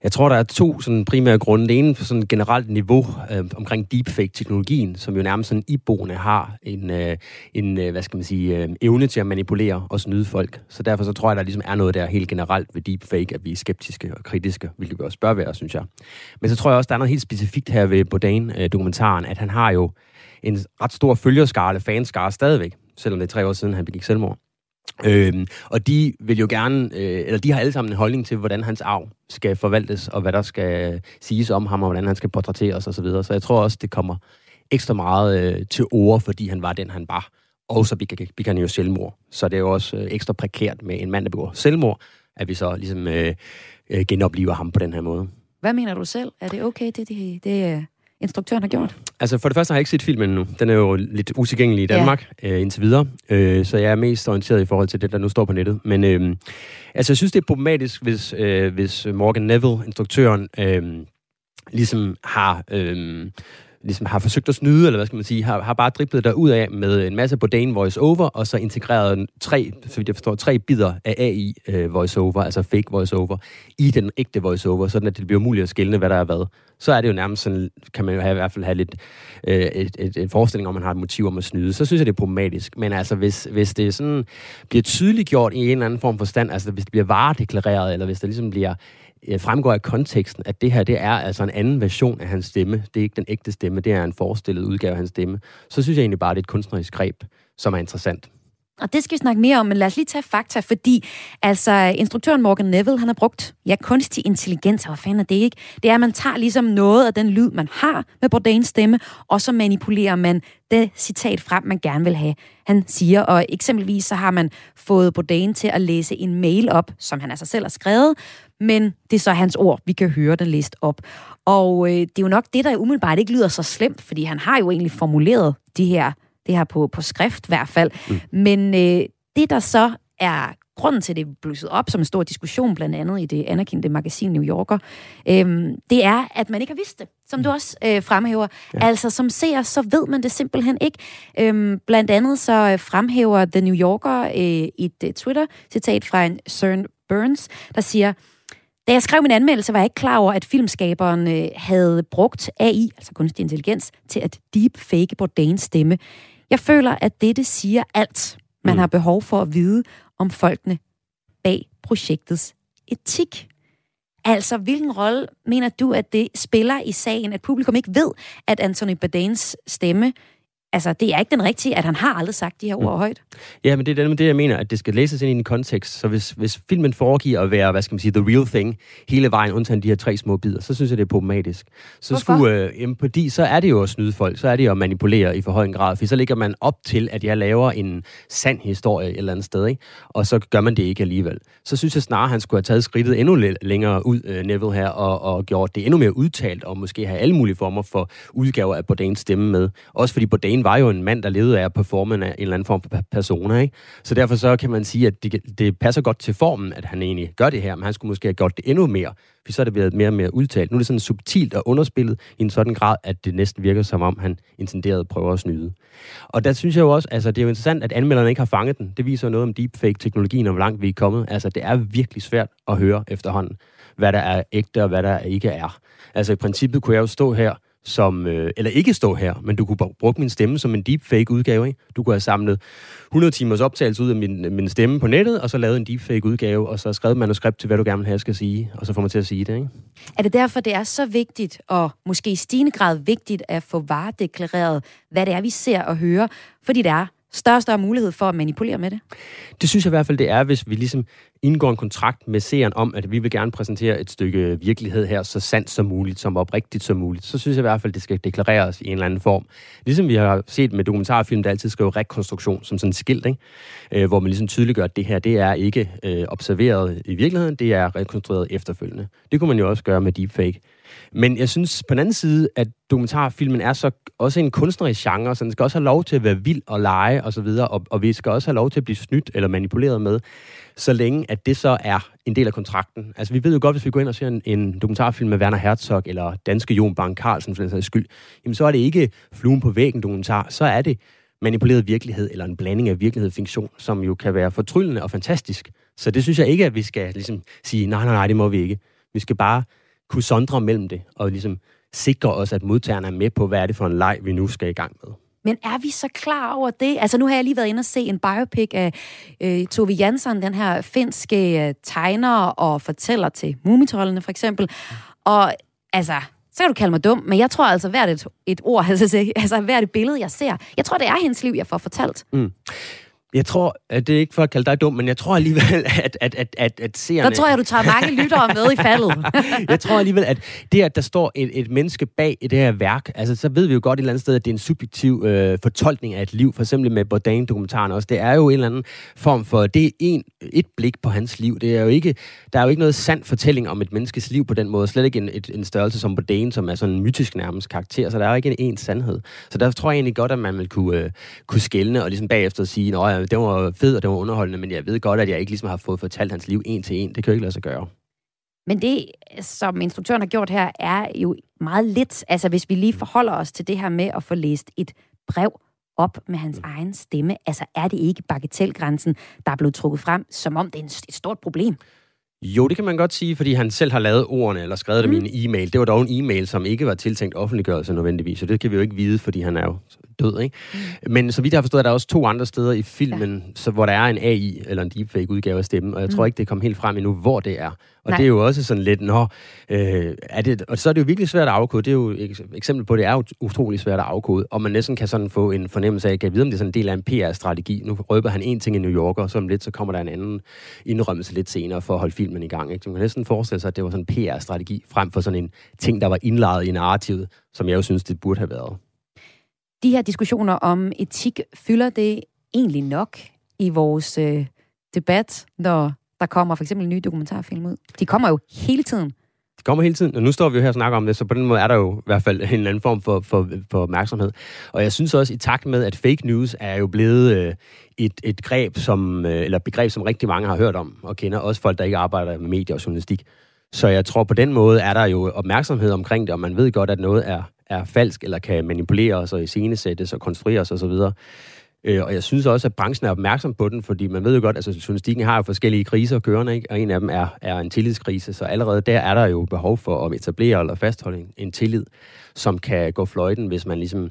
Jeg tror, der er to sådan primære grunde. Det ene for sådan generelt niveau øh, omkring deepfake-teknologien, som jo nærmest sådan iboende har en, øh, en øh, hvad skal man sige, øh, evne til at manipulere og snyde folk. Så derfor så tror jeg, der ligesom er noget der helt generelt ved deepfake, at vi er skeptiske og kritiske, hvilket vi også bør være, synes jeg. Men så tror jeg også, der er noget helt specifikt her ved Bourdain-dokumentaren, øh, at han har jo en ret stor følgerskare, fanskare stadigvæk, selvom det er tre år siden, han begik selvmord. Øhm, og de vil jo gerne, øh, eller de har alle sammen en holdning til, hvordan hans arv skal forvaltes, og hvad der skal siges om ham, og hvordan han skal portrætteres osv. Så, videre. så jeg tror også, det kommer ekstra meget øh, til ord, fordi han var den, han var. Og så begik han jo selvmord. Så det er jo også øh, ekstra prekært med en mand, der begår selvmord, at vi så ligesom øh, øh, genopliver ham på den her måde. Hvad mener du selv? Er det okay, det, det, det øh, instruktøren har gjort? Altså for det første har jeg ikke set filmen endnu. Den er jo lidt utilgængelig i Danmark ja. øh, indtil videre, øh, så jeg er mest orienteret i forhold til det, der nu står på nettet. Men øh, altså jeg synes, det er problematisk, hvis, øh, hvis Morgan Neville, instruktøren, øh, ligesom har... Øh, ligesom har forsøgt at snyde, eller hvad skal man sige, har, har bare driblet der ud af med en masse Bourdain voice-over, og så integreret tre, så jeg forstår, tre bidder af AI øh, voice-over, altså fake voice-over, i den ægte voice-over, sådan at det bliver muligt at skille, hvad der er hvad. Så er det jo nærmest sådan, kan man jo have, i hvert fald have lidt øh, et, et, et forestilling om, man har et motiv om at snyde. Så synes jeg, det er problematisk. Men altså, hvis, hvis det sådan bliver tydeligt gjort i en eller anden form for stand, altså hvis det bliver varedeklareret, eller hvis det ligesom bliver Øh, fremgår af konteksten, at det her det er altså en anden version af hans stemme. Det er ikke den ægte stemme, det er en forestillet udgave af hans stemme. Så synes jeg egentlig bare, det er et kunstnerisk greb, som er interessant. Og det skal vi snakke mere om, men lad os lige tage fakta, fordi altså, instruktøren Morgan Neville, han har brugt ja, kunstig intelligens, hvad fanden er det ikke? Det er, at man tager ligesom noget af den lyd, man har med Bourdains stemme, og så manipulerer man det citat frem, man gerne vil have. Han siger, og eksempelvis så har man fået Bourdain til at læse en mail op, som han altså selv har skrevet, men det er så hans ord, vi kan høre den læst op. Og øh, det er jo nok det, der umiddelbart ikke lyder så slemt, fordi han har jo egentlig formuleret de her, det her på, på skrift i hvert fald. Mm. Men øh, det, der så er grunden til, at det er blusset op som en stor diskussion, blandt andet i det anerkendte magasin New Yorker, øhm, det er, at man ikke har vidst det, som du mm. også øh, fremhæver. Ja. Altså, som ser, så ved man det simpelthen ikke. Øhm, blandt andet så fremhæver The New Yorker øh, et uh, Twitter-citat fra en Søren Burns, der siger, da jeg skrev min anmeldelse, var jeg ikke klar over, at filmskaberen øh, havde brugt AI, altså kunstig intelligens, til at deepfake Bourdains stemme. Jeg føler, at dette siger alt, man mm. har behov for at vide om folkene bag projektets etik. Altså, hvilken rolle mener du, at det spiller i sagen, at publikum ikke ved, at Anthony Bourdains stemme altså, det er ikke den rigtige, at han har aldrig sagt de her ord mm. højt. Ja, men det er det, jeg mener, at det skal læses ind i en kontekst. Så hvis, hvis filmen foregiver at være, hvad skal man sige, the real thing, hele vejen, undtagen de her tre små bidder, så synes jeg, det er problematisk. Så Hvorfor? skulle, øh, jamen, fordi så er det jo at snyde folk, så er det jo at manipulere i for høj en grad, for så ligger man op til, at jeg laver en sand historie et eller andet sted, ikke? og så gør man det ikke alligevel. Så synes jeg snarere, at han skulle have taget skridtet endnu længere ud, øh, Neville her, og, og gjort det endnu mere udtalt, og måske have alle mulige former for udgaver af Bourdains stemme med. Også fordi Bourdain Kane var jo en mand, der levede af at performe en eller anden form for persona, ikke? Så derfor så kan man sige, at det, det passer godt til formen, at han egentlig gør det her, men han skulle måske have gjort det endnu mere, for så er det blevet mere og mere udtalt. Nu er det sådan subtilt og underspillet i en sådan grad, at det næsten virker som om, han intenderede prøver at snyde. Og der synes jeg jo også, altså det er jo interessant, at anmelderne ikke har fanget den. Det viser noget om deepfake-teknologien og hvor langt vi er kommet. Altså det er virkelig svært at høre efterhånden, hvad der er ægte og hvad der ikke er. Altså i princippet kunne jeg jo stå her som, øh, eller ikke stå her, men du kunne bruge min stemme som en deepfake-udgave. Ikke? Du kunne have samlet 100 timers optagelse ud af min, min stemme på nettet, og så lavet en deepfake-udgave, og så skrevet manuskript til, hvad du gerne vil have, jeg skal sige, og så får man til at sige det. Ikke? Er det derfor, det er så vigtigt, og måske i stigende grad vigtigt, at få varedeklareret, hvad det er, vi ser og hører, fordi det er større og større mulighed for at manipulere med det? Det synes jeg i hvert fald, det er, hvis vi ligesom indgår en kontrakt med seeren om, at vi vil gerne præsentere et stykke virkelighed her, så sandt som muligt, som oprigtigt som muligt. Så synes jeg i hvert fald, det skal deklareres i en eller anden form. Ligesom vi har set med dokumentarfilm, der altid skriver rekonstruktion som sådan en skilt, ikke? Øh, hvor man ligesom tydeliggør, at det her, det er ikke øh, observeret i virkeligheden, det er rekonstrueret efterfølgende. Det kunne man jo også gøre med deepfake. Men jeg synes på den anden side, at dokumentarfilmen er så også en kunstnerisk genre, så den skal også have lov til at være vild og lege og så videre, og, og vi skal også have lov til at blive snydt eller manipuleret med, så længe at det så er en del af kontrakten. Altså vi ved jo godt, hvis vi går ind og ser en, en dokumentarfilm med Werner Herzog eller danske Jon Bang Carlsen for den sags skyld, jamen så er det ikke fluen på væggen dokumentar, så er det manipuleret virkelighed eller en blanding af virkelighed og fiktion, som jo kan være fortryllende og fantastisk. Så det synes jeg ikke, at vi skal ligesom sige, nej, nej, nej, det må vi ikke. Vi skal bare kunne sondre mellem det, og ligesom sikre os, at modtagerne er med på, hvad er det for en leg, vi nu skal i gang med. Men er vi så klar over det? Altså nu har jeg lige været inde og se en biopic af øh, Tove Jansson, den her finske øh, tegner og fortæller til mumitrollene for eksempel. Og altså, så kan du kalde mig dum, men jeg tror altså hvert et, et ord, *laughs* altså, altså hvert et billede, jeg ser, jeg tror, det er hendes liv, jeg får fortalt. Mm. Jeg tror, at det er ikke for at kalde dig dum, men jeg tror alligevel, *laughs* at, at, at, at, at seerne... Der tror jeg, du tager mange lyttere med i faldet. *laughs* jeg tror alligevel, at det, at der står et, et menneske bag i det her værk, altså så ved vi jo godt et eller andet sted, at det er en subjektiv øh, fortolkning af et liv, for eksempel med Bourdain-dokumentaren også. Det er jo en eller anden form for, det er en, et blik på hans liv. Det er jo ikke, der er jo ikke noget sand fortælling om et menneskes liv på den måde. Slet ikke en, et, en størrelse som Bourdain, som er sådan en mytisk nærmest karakter, så der er jo ikke en, en sandhed. Så der tror jeg egentlig godt, at man vil kunne, øh, kunne skælne og ligesom bagefter sige, at det var fed og det var underholdende, men jeg ved godt, at jeg ikke ligesom har fået fortalt hans liv en til en. Det kan jo ikke lade sig gøre. Men det, som instruktøren har gjort her, er jo meget lidt. Altså, hvis vi lige forholder os til det her med at få læst et brev op med hans mm. egen stemme, altså er det ikke bagatelgrænsen, der er blevet trukket frem, som om det er et stort problem? Jo, det kan man godt sige, fordi han selv har lavet ordene, eller skrevet dem mm. i en e-mail. Det var dog en e-mail, som ikke var tiltænkt offentliggørelse nødvendigvis, så det kan vi jo ikke vide, fordi han er jo død, ikke? Mm. Men så vidt jeg har forstået, er der også to andre steder i filmen, ja. så, hvor der er en AI, eller en deepfake udgave af stemmen, og jeg mm. tror ikke, det kom helt frem endnu, hvor det er. Og Nej. det er jo også sådan lidt, nå, øh, er det, og så er det jo virkelig svært at afkode. Det er jo et eksempel på, det er utrolig svært at afkode, og man næsten kan sådan få en fornemmelse af, at jeg ved, om det er sådan en del af en PR-strategi. Nu røber han en ting i New York, og så om lidt, så kommer der en anden indrømmelse lidt senere for at holde filmen i gang. Ikke? Så man kan næsten forestille sig, at det var sådan en PR-strategi, frem for sådan en ting, der var indlejet i narrativet, som jeg jo synes, det burde have været. De her diskussioner om etik, fylder det egentlig nok i vores øh, debat, når der kommer for eksempel nye dokumentarfilm ud? De kommer jo hele tiden. De kommer hele tiden, og nu står vi jo her og snakker om det, så på den måde er der jo i hvert fald en eller anden form for, for, for opmærksomhed. Og jeg synes også, i takt med, at fake news er jo blevet øh, et, et greb, som, øh, eller begreb, som rigtig mange har hørt om og kender, også folk, der ikke arbejder med medier og journalistik. Så jeg tror, på den måde er der jo opmærksomhed omkring det, og man ved godt, at noget er, er falsk, eller kan manipuleres og iscenesættes og konstrueres osv. Og, øh, og jeg synes også, at branchen er opmærksom på den, fordi man ved jo godt, at altså, journalistikken har jo forskellige kriser kørende, ikke? og en af dem er, er en tillidskrise, så allerede der er der jo behov for at etablere eller fastholde en, en tillid, som kan gå fløjten, hvis man ligesom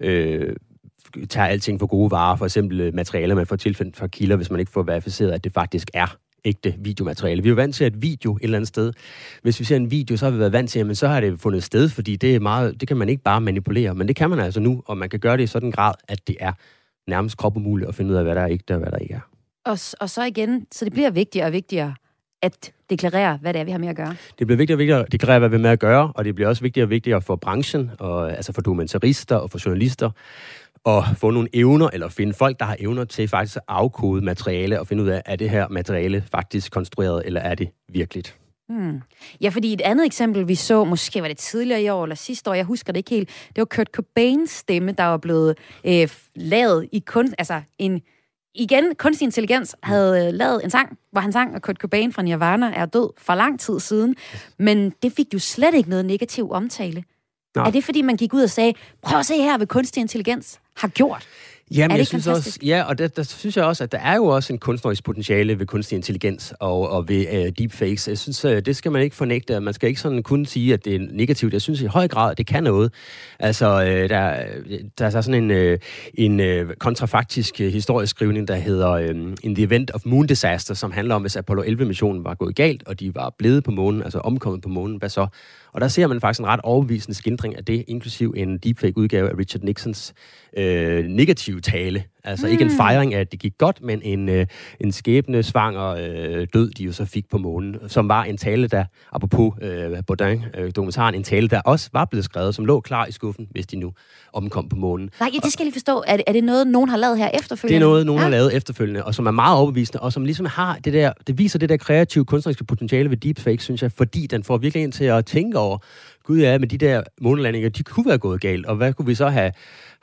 øh, tager alting for gode varer, for eksempel øh, materialer, man får tilfældet fra kilder, hvis man ikke får verificeret, at det faktisk er ægte videomateriale. Vi er jo vant til, at video et eller andet sted, hvis vi ser en video, så har vi været vant til, at så har det fundet sted, fordi det er meget, det kan man ikke bare manipulere, men det kan man altså nu, og man kan gøre det i sådan en grad, at det er nærmest krop umuligt at finde ud af, hvad der er ægte og hvad der ikke er. Og, og så igen, så det bliver vigtigere og vigtigere at deklarere, hvad det er, vi har med at gøre. Det bliver vigtigere og vigtigere at deklarere, hvad vi har med at gøre, og det bliver også vigtigere og vigtigere for branchen, og, altså for dokumentarister og for journalister, at få nogle evner, eller finde folk, der har evner til faktisk at afkode materiale og finde ud af, er det her materiale faktisk konstrueret, eller er det virkeligt? Hmm. Ja, fordi et andet eksempel, vi så, måske var det tidligere i år eller sidste år, jeg husker det ikke helt, det var Kurt Cobains stemme, der var blevet øh, lavet i kun, altså en, igen, kunstig intelligens havde øh, lavet en sang, hvor han sang, at Kurt Cobain fra Nirvana er død for lang tid siden, men det fik jo slet ikke noget negativ omtale. Nå. Er det, fordi man gik ud og sagde, prøv at se her, hvad kunstig intelligens har gjort? Jamen, er jeg synes også, ja, og der, der synes jeg også, at der er jo også en kunstnerisk potentiale ved kunstig intelligens og, og ved uh, deepfakes. Jeg synes, uh, det skal man ikke fornægte. Man skal ikke sådan kun sige, at det er negativt. Jeg synes i høj grad, at det kan noget. Altså, uh, der, der er sådan en, uh, en uh, kontrafaktisk uh, historieskrivning, der hedder uh, In the Event of Moon Disaster, som handler om, hvis Apollo 11-missionen var gået galt, og de var blevet på månen, altså omkommet på månen, hvad så? Og der ser man faktisk en ret overbevisende skildring af det, inklusiv en deepfake-udgave af Richard Nixons øh, negative tale. Altså mm. ikke en hmm. fejring af, at det gik godt, men en, øh, en skæbne, svanger øh, død, de jo så fik på månen, som var en tale, der, apropos øh, Baudin, øh, en tale, der også var blevet skrevet, som lå klar i skuffen, hvis de nu omkom på månen. Nej, ja, det skal jeg lige forstå. Er det, er det noget, nogen har lavet her efterfølgende? Det er noget, nogen ja. har lavet efterfølgende, og som er meget overbevisende, og som ligesom har det der, det viser det der kreative kunstneriske potentiale ved deepfake, synes jeg, fordi den får virkelig ind til at tænke over, gud ja, men de der månelandinger, de kunne være gået galt, og hvad kunne vi så have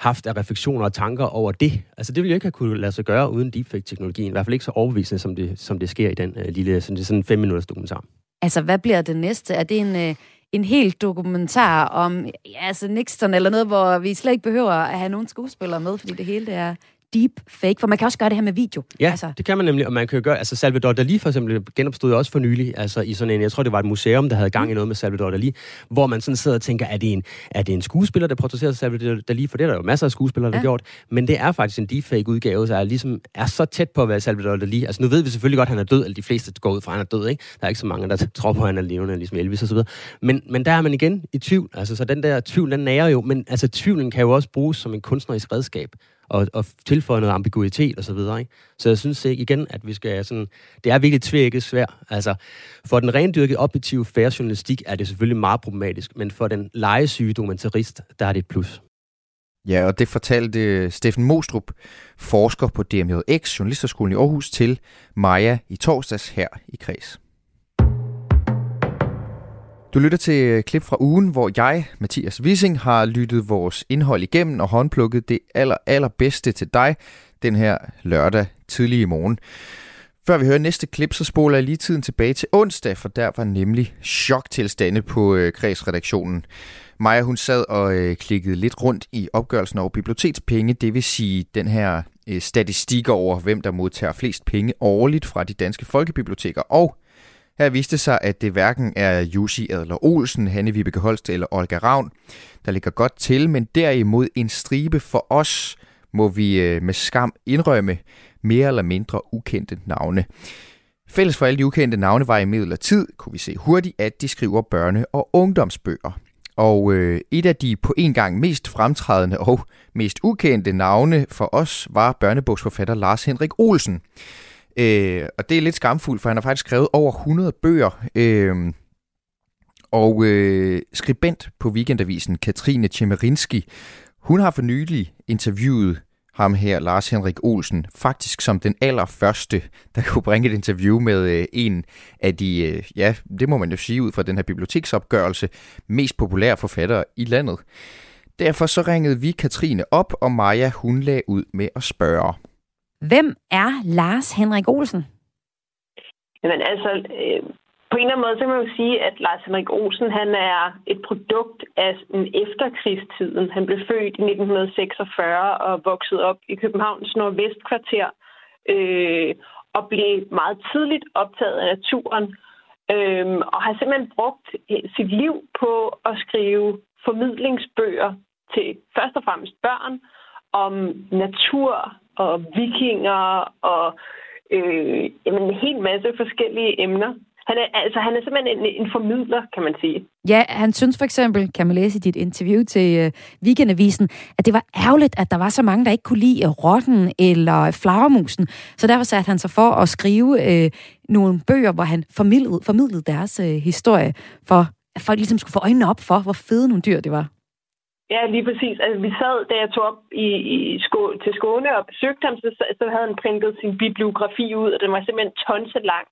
haft af refleksioner og tanker over det? Altså, det ville jo ikke have kunne lade sig gøre uden deepfake-teknologien, i hvert fald ikke så overbevisende, som det, som det sker i den øh, lille, sådan, det sådan en fem minutters dokumentar. Altså, hvad bliver det næste? Er det en, øh, en helt dokumentar om ja, altså Nixon eller noget, hvor vi slet ikke behøver at have nogen skuespillere med, fordi det hele det er deep fake, for man kan også gøre det her med video. Ja, altså. det kan man nemlig, og man kan jo gøre, altså Salvador Dali for eksempel genopstod også for nylig, altså i sådan en, jeg tror det var et museum, der havde gang i noget med Salvador Dali, hvor man sådan sidder og tænker, er det en, er det en skuespiller, der portrætterer Salvador Dali, for det er der jo masser af skuespillere, der ja. har gjort, men det er faktisk en deepfake udgave, så er ligesom er så tæt på at være Salvador Dali. Altså nu ved vi selvfølgelig godt, at han er død, eller de fleste går ud fra, at han er død, ikke? Der er ikke så mange, der tror på, at han er levende, ligesom Elvis og så videre. Men, men der er man igen i tvivl, altså så den der tvivl, den nærer jo, men altså tvivlen kan jo også bruges som en kunstnerisk redskab og, og tilføje noget ambiguitet og så videre. Ikke? Så jeg synes igen, at vi skal sådan... Det er virkelig tvækket svært. Altså, for den rendyrkede objektive færre journalistik er det selvfølgelig meget problematisk, men for den legesyge dokumentarist, der er det et plus. Ja, og det fortalte Steffen Mostrup, forsker på DMJX, Journalisterskolen i Aarhus, til Maja i torsdags her i Kreds. Du lytter til klip fra ugen, hvor jeg, Mathias Wissing, har lyttet vores indhold igennem og håndplukket det aller, allerbedste til dig den her lørdag tidlig i morgen. Før vi hører næste klip, så spoler jeg lige tiden tilbage til onsdag, for der var nemlig choktilstande på øh, kredsredaktionen. Maja, hun sad og øh, klikkede lidt rundt i opgørelsen over bibliotekspenge, det vil sige den her øh, statistik over, hvem der modtager flest penge årligt fra de danske folkebiblioteker. Og her viste sig, at det hverken er Jussi Adler Olsen, Hanne Vibeke Holst eller Olga Ravn, der ligger godt til, men derimod en stribe for os, må vi øh, med skam indrømme, mere eller mindre ukendte navne. Fælles for alle de ukendte navne var i midlertid, kunne vi se hurtigt, at de skriver børne- og ungdomsbøger. Og øh, et af de på en gang mest fremtrædende og mest ukendte navne for os var børnebogsforfatter Lars Henrik Olsen. Øh, og det er lidt skamfuldt, for han har faktisk skrevet over 100 bøger. Øh, og øh, skribent på Weekendavisen, Katrine Chemerinski, hun har for nylig interviewet ham her, Lars Henrik Olsen, faktisk som den allerførste, der kunne bringe et interview med øh, en af de, øh, ja, det må man jo sige ud fra den her biblioteksopgørelse, mest populære forfattere i landet. Derfor så ringede vi Katrine op, og Maja hun lagde ud med at spørge. Hvem er Lars Henrik Olsen? Jamen altså, øh, på en eller anden måde, så kan man jo sige, at Lars Henrik Olsen, han er et produkt af en efterkrigstiden. Han blev født i 1946 og voksede op i Københavns nordvestkvarter øh, og blev meget tidligt optaget af naturen. Øh, og har simpelthen brugt sit liv på at skrive formidlingsbøger til først og fremmest børn om natur og vikinger og øh, jamen, en hel masse forskellige emner. Han er, altså, han er simpelthen en, en formidler, kan man sige. Ja, han synes for eksempel, kan man læse i dit interview til øh, Weekendavisen, at det var ærgerligt, at der var så mange, der ikke kunne lide øh, rotten eller flagermusen. Så derfor satte han sig for at skrive øh, nogle bøger, hvor han formidlede, formidlede deres øh, historie, for at folk ligesom skulle få øjnene op for, hvor fede nogle dyr det var. Ja, lige præcis. Altså, vi sad, da jeg tog op i, i sko- til Skåne og besøgte ham, så, så havde han printet sin bibliografi ud, og den var simpelthen tonse lang.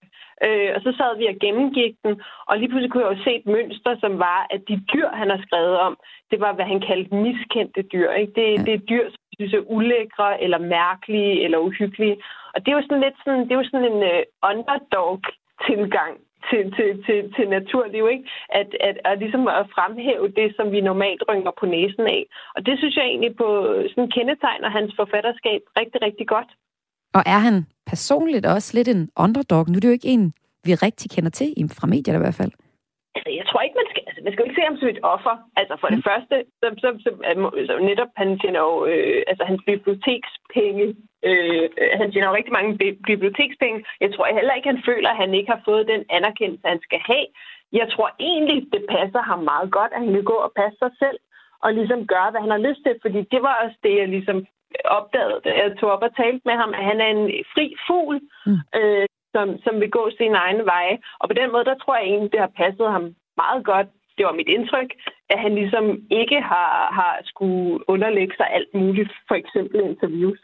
Øh, og så sad vi og gennemgik den, og lige pludselig kunne jeg jo se et mønster, som var, at de dyr, han har skrevet om, det var, hvad han kaldte miskendte dyr. Ikke? Det, det er dyr, som synes er ulækre, eller mærkelige, eller uhyggelige. Og det er jo sådan lidt sådan, det er jo sådan en uh, underdog-tilgang til, til, til, til naturliv, ikke? At, at, at ligesom at fremhæve det, som vi normalt rynker på næsen af. Og det synes jeg egentlig på sådan kendetegner hans forfatterskab rigtig, rigtig godt. Og er han personligt også lidt en underdog? Nu er det jo ikke en, vi rigtig kender til, fra medier i hvert fald. Altså, jeg tror ikke, man man skal jo ikke se ham som et offer. Altså, for mm. det første, så, så, så, så netop, han tjener jo, øh, altså, hans bibliotekspenge, øh, han tjener jo rigtig mange bibliotekspenge. Jeg tror heller ikke, han føler, at han ikke har fået den anerkendelse, han skal have. Jeg tror egentlig, det passer ham meget godt, at han vil gå og passe sig selv, og ligesom gøre, hvad han har lyst til, fordi det var også det, jeg ligesom opdagede, da jeg tog op og talte med ham, at han er en fri fugl, mm. øh, som, som vil gå sin egen veje. Og på den måde, der tror jeg egentlig, det har passet ham meget godt. Det var mit indtryk, at han ligesom ikke har, har skulle underlægge sig alt muligt, for eksempel interviews.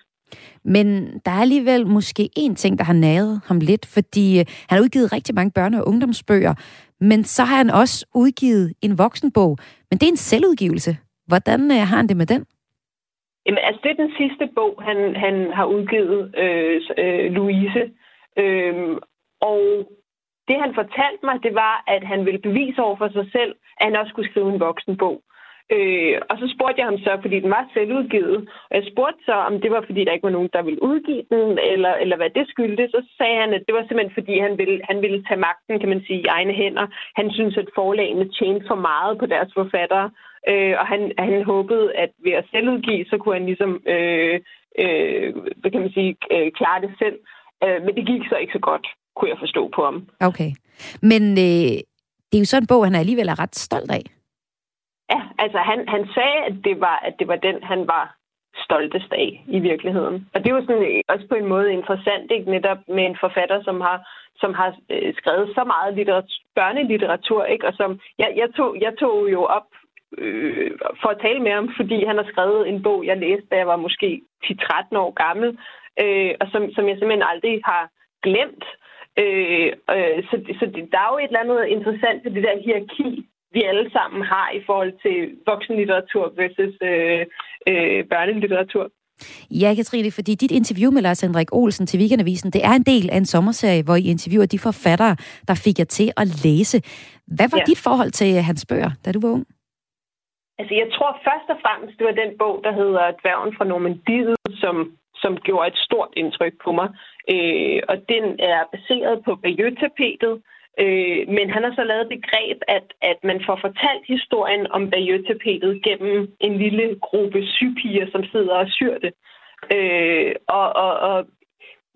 Men der er alligevel måske en ting, der har naget ham lidt, fordi øh, han har udgivet rigtig mange børne- og ungdomsbøger, men så har han også udgivet en voksenbog. Men det er en selvudgivelse. Hvordan øh, har han det med den? Jamen, altså, det er den sidste bog, han, han har udgivet, øh, øh, Louise. Øhm, og det, han fortalte mig, det var, at han ville bevise over for sig selv, at han også skulle skrive en voksenbog. Øh, og så spurgte jeg ham så, fordi den var selvudgivet, og jeg spurgte så, om det var, fordi der ikke var nogen, der ville udgive den, eller, eller hvad det skyldtes. Så sagde han, at det var simpelthen, fordi han ville, han ville tage magten, kan man sige, i egne hænder. Han synes, at forlagene tjente for meget på deres forfattere, øh, og han, han håbede, at ved at selvudgive, så kunne han ligesom, øh, øh, hvad kan man sige, øh, klare det selv. Øh, men det gik så ikke så godt, kunne jeg forstå på ham. Okay. Men øh, det er jo sådan en bog, han alligevel er ret stolt af. Ja, altså han, han sagde, at det, var, at det var den, han var stoltest af i virkeligheden. Og det er jo sådan også på en måde interessant, ikke? netop med en forfatter, som har som har øh, skrevet så meget litteratur, børnelitteratur, ikke? og som jeg, jeg, tog, jeg tog jo op øh, for at tale med ham, fordi han har skrevet en bog, jeg læste, da jeg var måske 10-13 år gammel, øh, og som, som jeg simpelthen aldrig har glemt. Øh, øh, så så det, der er jo et eller andet interessant ved det der hierarki, vi alle sammen har i forhold til voksenlitteratur versus øh, øh, børnelitteratur. Ja, Katrine, fordi dit interview med Lars Henrik Olsen til Weekendavisen, det er en del af en sommerserie, hvor I interviewer de forfattere, der fik jer til at læse. Hvad var ja. dit forhold til hans bøger, da du var ung? Altså, jeg tror først og fremmest, det var den bog, der hedder Dværgen fra Normandiet, som, som gjorde et stort indtryk på mig. Øh, og den er baseret på Bayeux-tapetet, øh, men han har så lavet begreb, at, at man får fortalt historien om Bayeux-tapetet gennem en lille gruppe sypiger, som sidder og syr det. Øh, og, og, og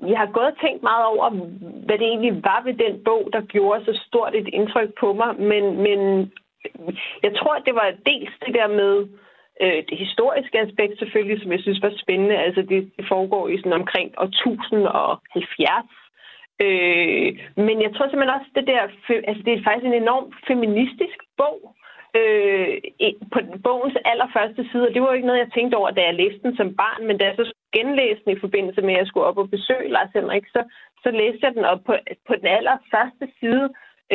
jeg har gået og tænkt meget over, hvad det egentlig var ved den bog, der gjorde så stort et indtryk på mig, men, men jeg tror, at det var dels det der med øh, øh, det historiske aspekt selvfølgelig, som jeg synes var spændende. Altså det, det foregår i sådan omkring år 1070. Øh, men jeg tror simpelthen også, det der, altså det er faktisk en enorm feministisk bog. Øh, på bogens allerførste side, og det var jo ikke noget, jeg tænkte over, da jeg læste den som barn, men da jeg så genlæste den i forbindelse med, at jeg skulle op og besøge Lars Henrik, så, så læste jeg den op på, på den allerførste side,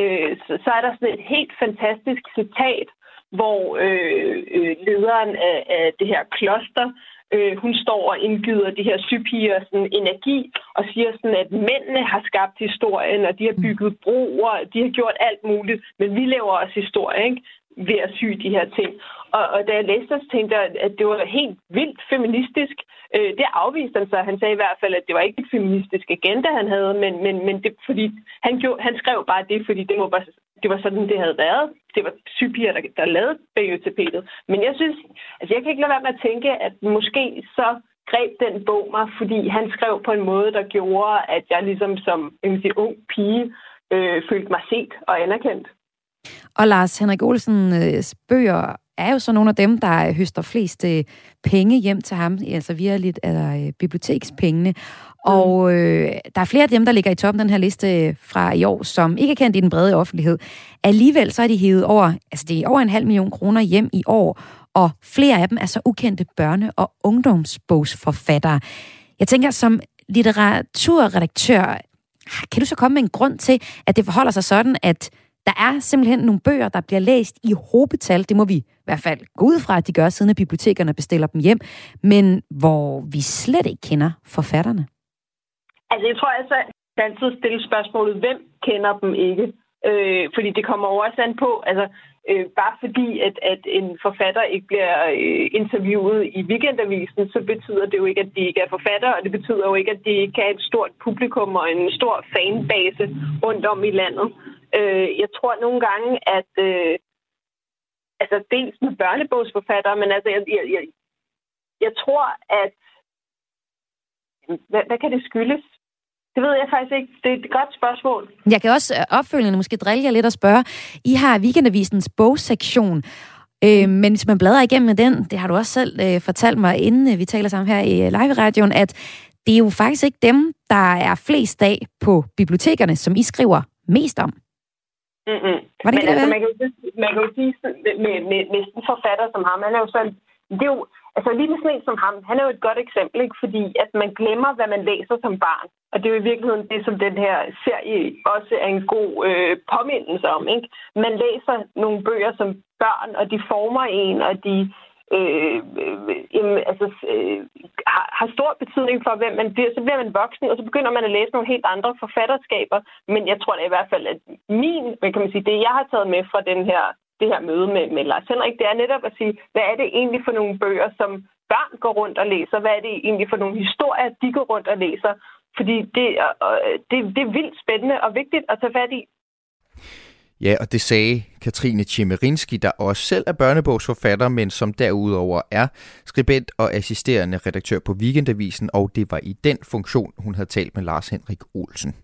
øh, så, så er der sådan et helt fantastisk citat, hvor øh, øh, lederen af, af det her kloster, øh, hun står og indgyder de her sypiger sådan energi og siger sådan, at mændene har skabt historien, og de har bygget broer, de har gjort alt muligt, men vi laver også historie, ikke? ved at sy de her ting. Og, og da jeg læste det, så tænkte jeg, at det var helt vildt feministisk. Øh, det afviste han så. Han sagde i hvert fald, at det var ikke et feministisk agenda, han havde, men, men, men det, fordi han, gjorde, han skrev bare det, fordi det må, bare, det var sådan, det havde været. Det var sygepiger, der, der lavede bagøtapetet. Men jeg synes, altså jeg kan ikke lade være med at tænke, at måske så greb den bog mig, fordi han skrev på en måde, der gjorde, at jeg ligesom som en ung pige øh, følte mig set og anerkendt. Og Lars Henrik Olsens øh, bøger er jo så nogle af dem, der høster flest øh, penge hjem til ham, altså via lidt af øh, bibliotekspengene. Mm. Og øh, der er flere af dem, der ligger i toppen den her liste øh, fra i år, som ikke er kendt i den brede offentlighed. Alligevel så er de hævet over, altså det er over en halv million kroner hjem i år, og flere af dem er så ukendte børne- og ungdomsbogsforfattere. Jeg tænker, som litteraturredaktør, kan du så komme med en grund til, at det forholder sig sådan, at der er simpelthen nogle bøger, der bliver læst i hobetal. Det må vi i hvert fald gå ud fra, at de gør, siden at bibliotekerne bestiller dem hjem. Men hvor vi slet ikke kender forfatterne. Altså, jeg tror altså, at altid stille spørgsmålet, hvem kender dem ikke? Øh, fordi det kommer jo også an på, altså, øh, bare fordi, at, at en forfatter ikke bliver øh, interviewet i weekendavisen, så betyder det jo ikke, at de ikke er forfatter, og det betyder jo ikke, at de ikke har et stort publikum og en stor fanbase rundt om i landet. Øh, jeg tror nogle gange, at øh, altså dels med børnebogsforfattere, men altså jeg, jeg, jeg, jeg tror, at hvad, hvad kan det skyldes? Det ved jeg faktisk ikke. Det er et godt spørgsmål. Jeg kan også øh, opfølgende måske drille jer lidt og spørge. I har Weekendavisens bogsektion, øh, men hvis man bladrer igennem den, det har du også selv øh, fortalt mig, inden øh, vi taler sammen her i øh, live-radioen, at det er jo faktisk ikke dem, der er flest af på bibliotekerne, som I skriver mest om. Mm-hmm. Var det Men ikke altså, det, man kan jo, man kan jo sige med, med, med, med en forfatter som ham, han er jo sådan, det er jo, altså lige med sådan en som ham, han er jo et godt eksempel, ikke? fordi at man glemmer, hvad man læser som barn. Og det er jo i virkeligheden det, som den her serie også er en god øh, påmindelse om. Ikke? Man læser nogle bøger som børn, og de former en, og de øh, øh, altså, øh, har, har stor betydning for, hvem man bliver. Så bliver man voksen, og så begynder man at læse nogle helt andre forfatterskaber. Men jeg tror da i hvert fald, at min, kan man sige, det jeg har taget med fra den her, det her møde med, med Lars Henrik, det er netop at sige, hvad er det egentlig for nogle bøger, som børn går rundt og læser? Hvad er det egentlig for nogle historier, de går rundt og læser? Fordi det, øh, det, det er vildt spændende og vigtigt at tage fat i. Ja, og det sagde Katrine Tjemerinski, der også selv er børnebogsforfatter, men som derudover er skribent og assisterende redaktør på Weekendavisen, og det var i den funktion, hun havde talt med Lars Henrik Olsen.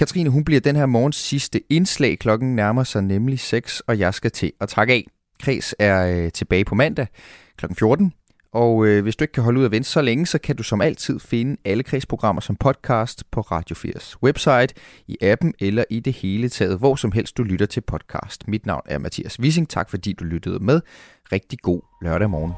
Katrine, hun bliver den her morgens sidste indslag. Klokken nærmer sig nemlig 6, og jeg skal til at trække af. Kreds er øh, tilbage på mandag kl. 14. Og øh, hvis du ikke kan holde ud at vente så længe, så kan du som altid finde alle kredsprogrammer som podcast på Radio 4's website, i appen eller i det hele taget, hvor som helst du lytter til podcast. Mit navn er Mathias Wissing. Tak fordi du lyttede med. Rigtig god lørdag morgen.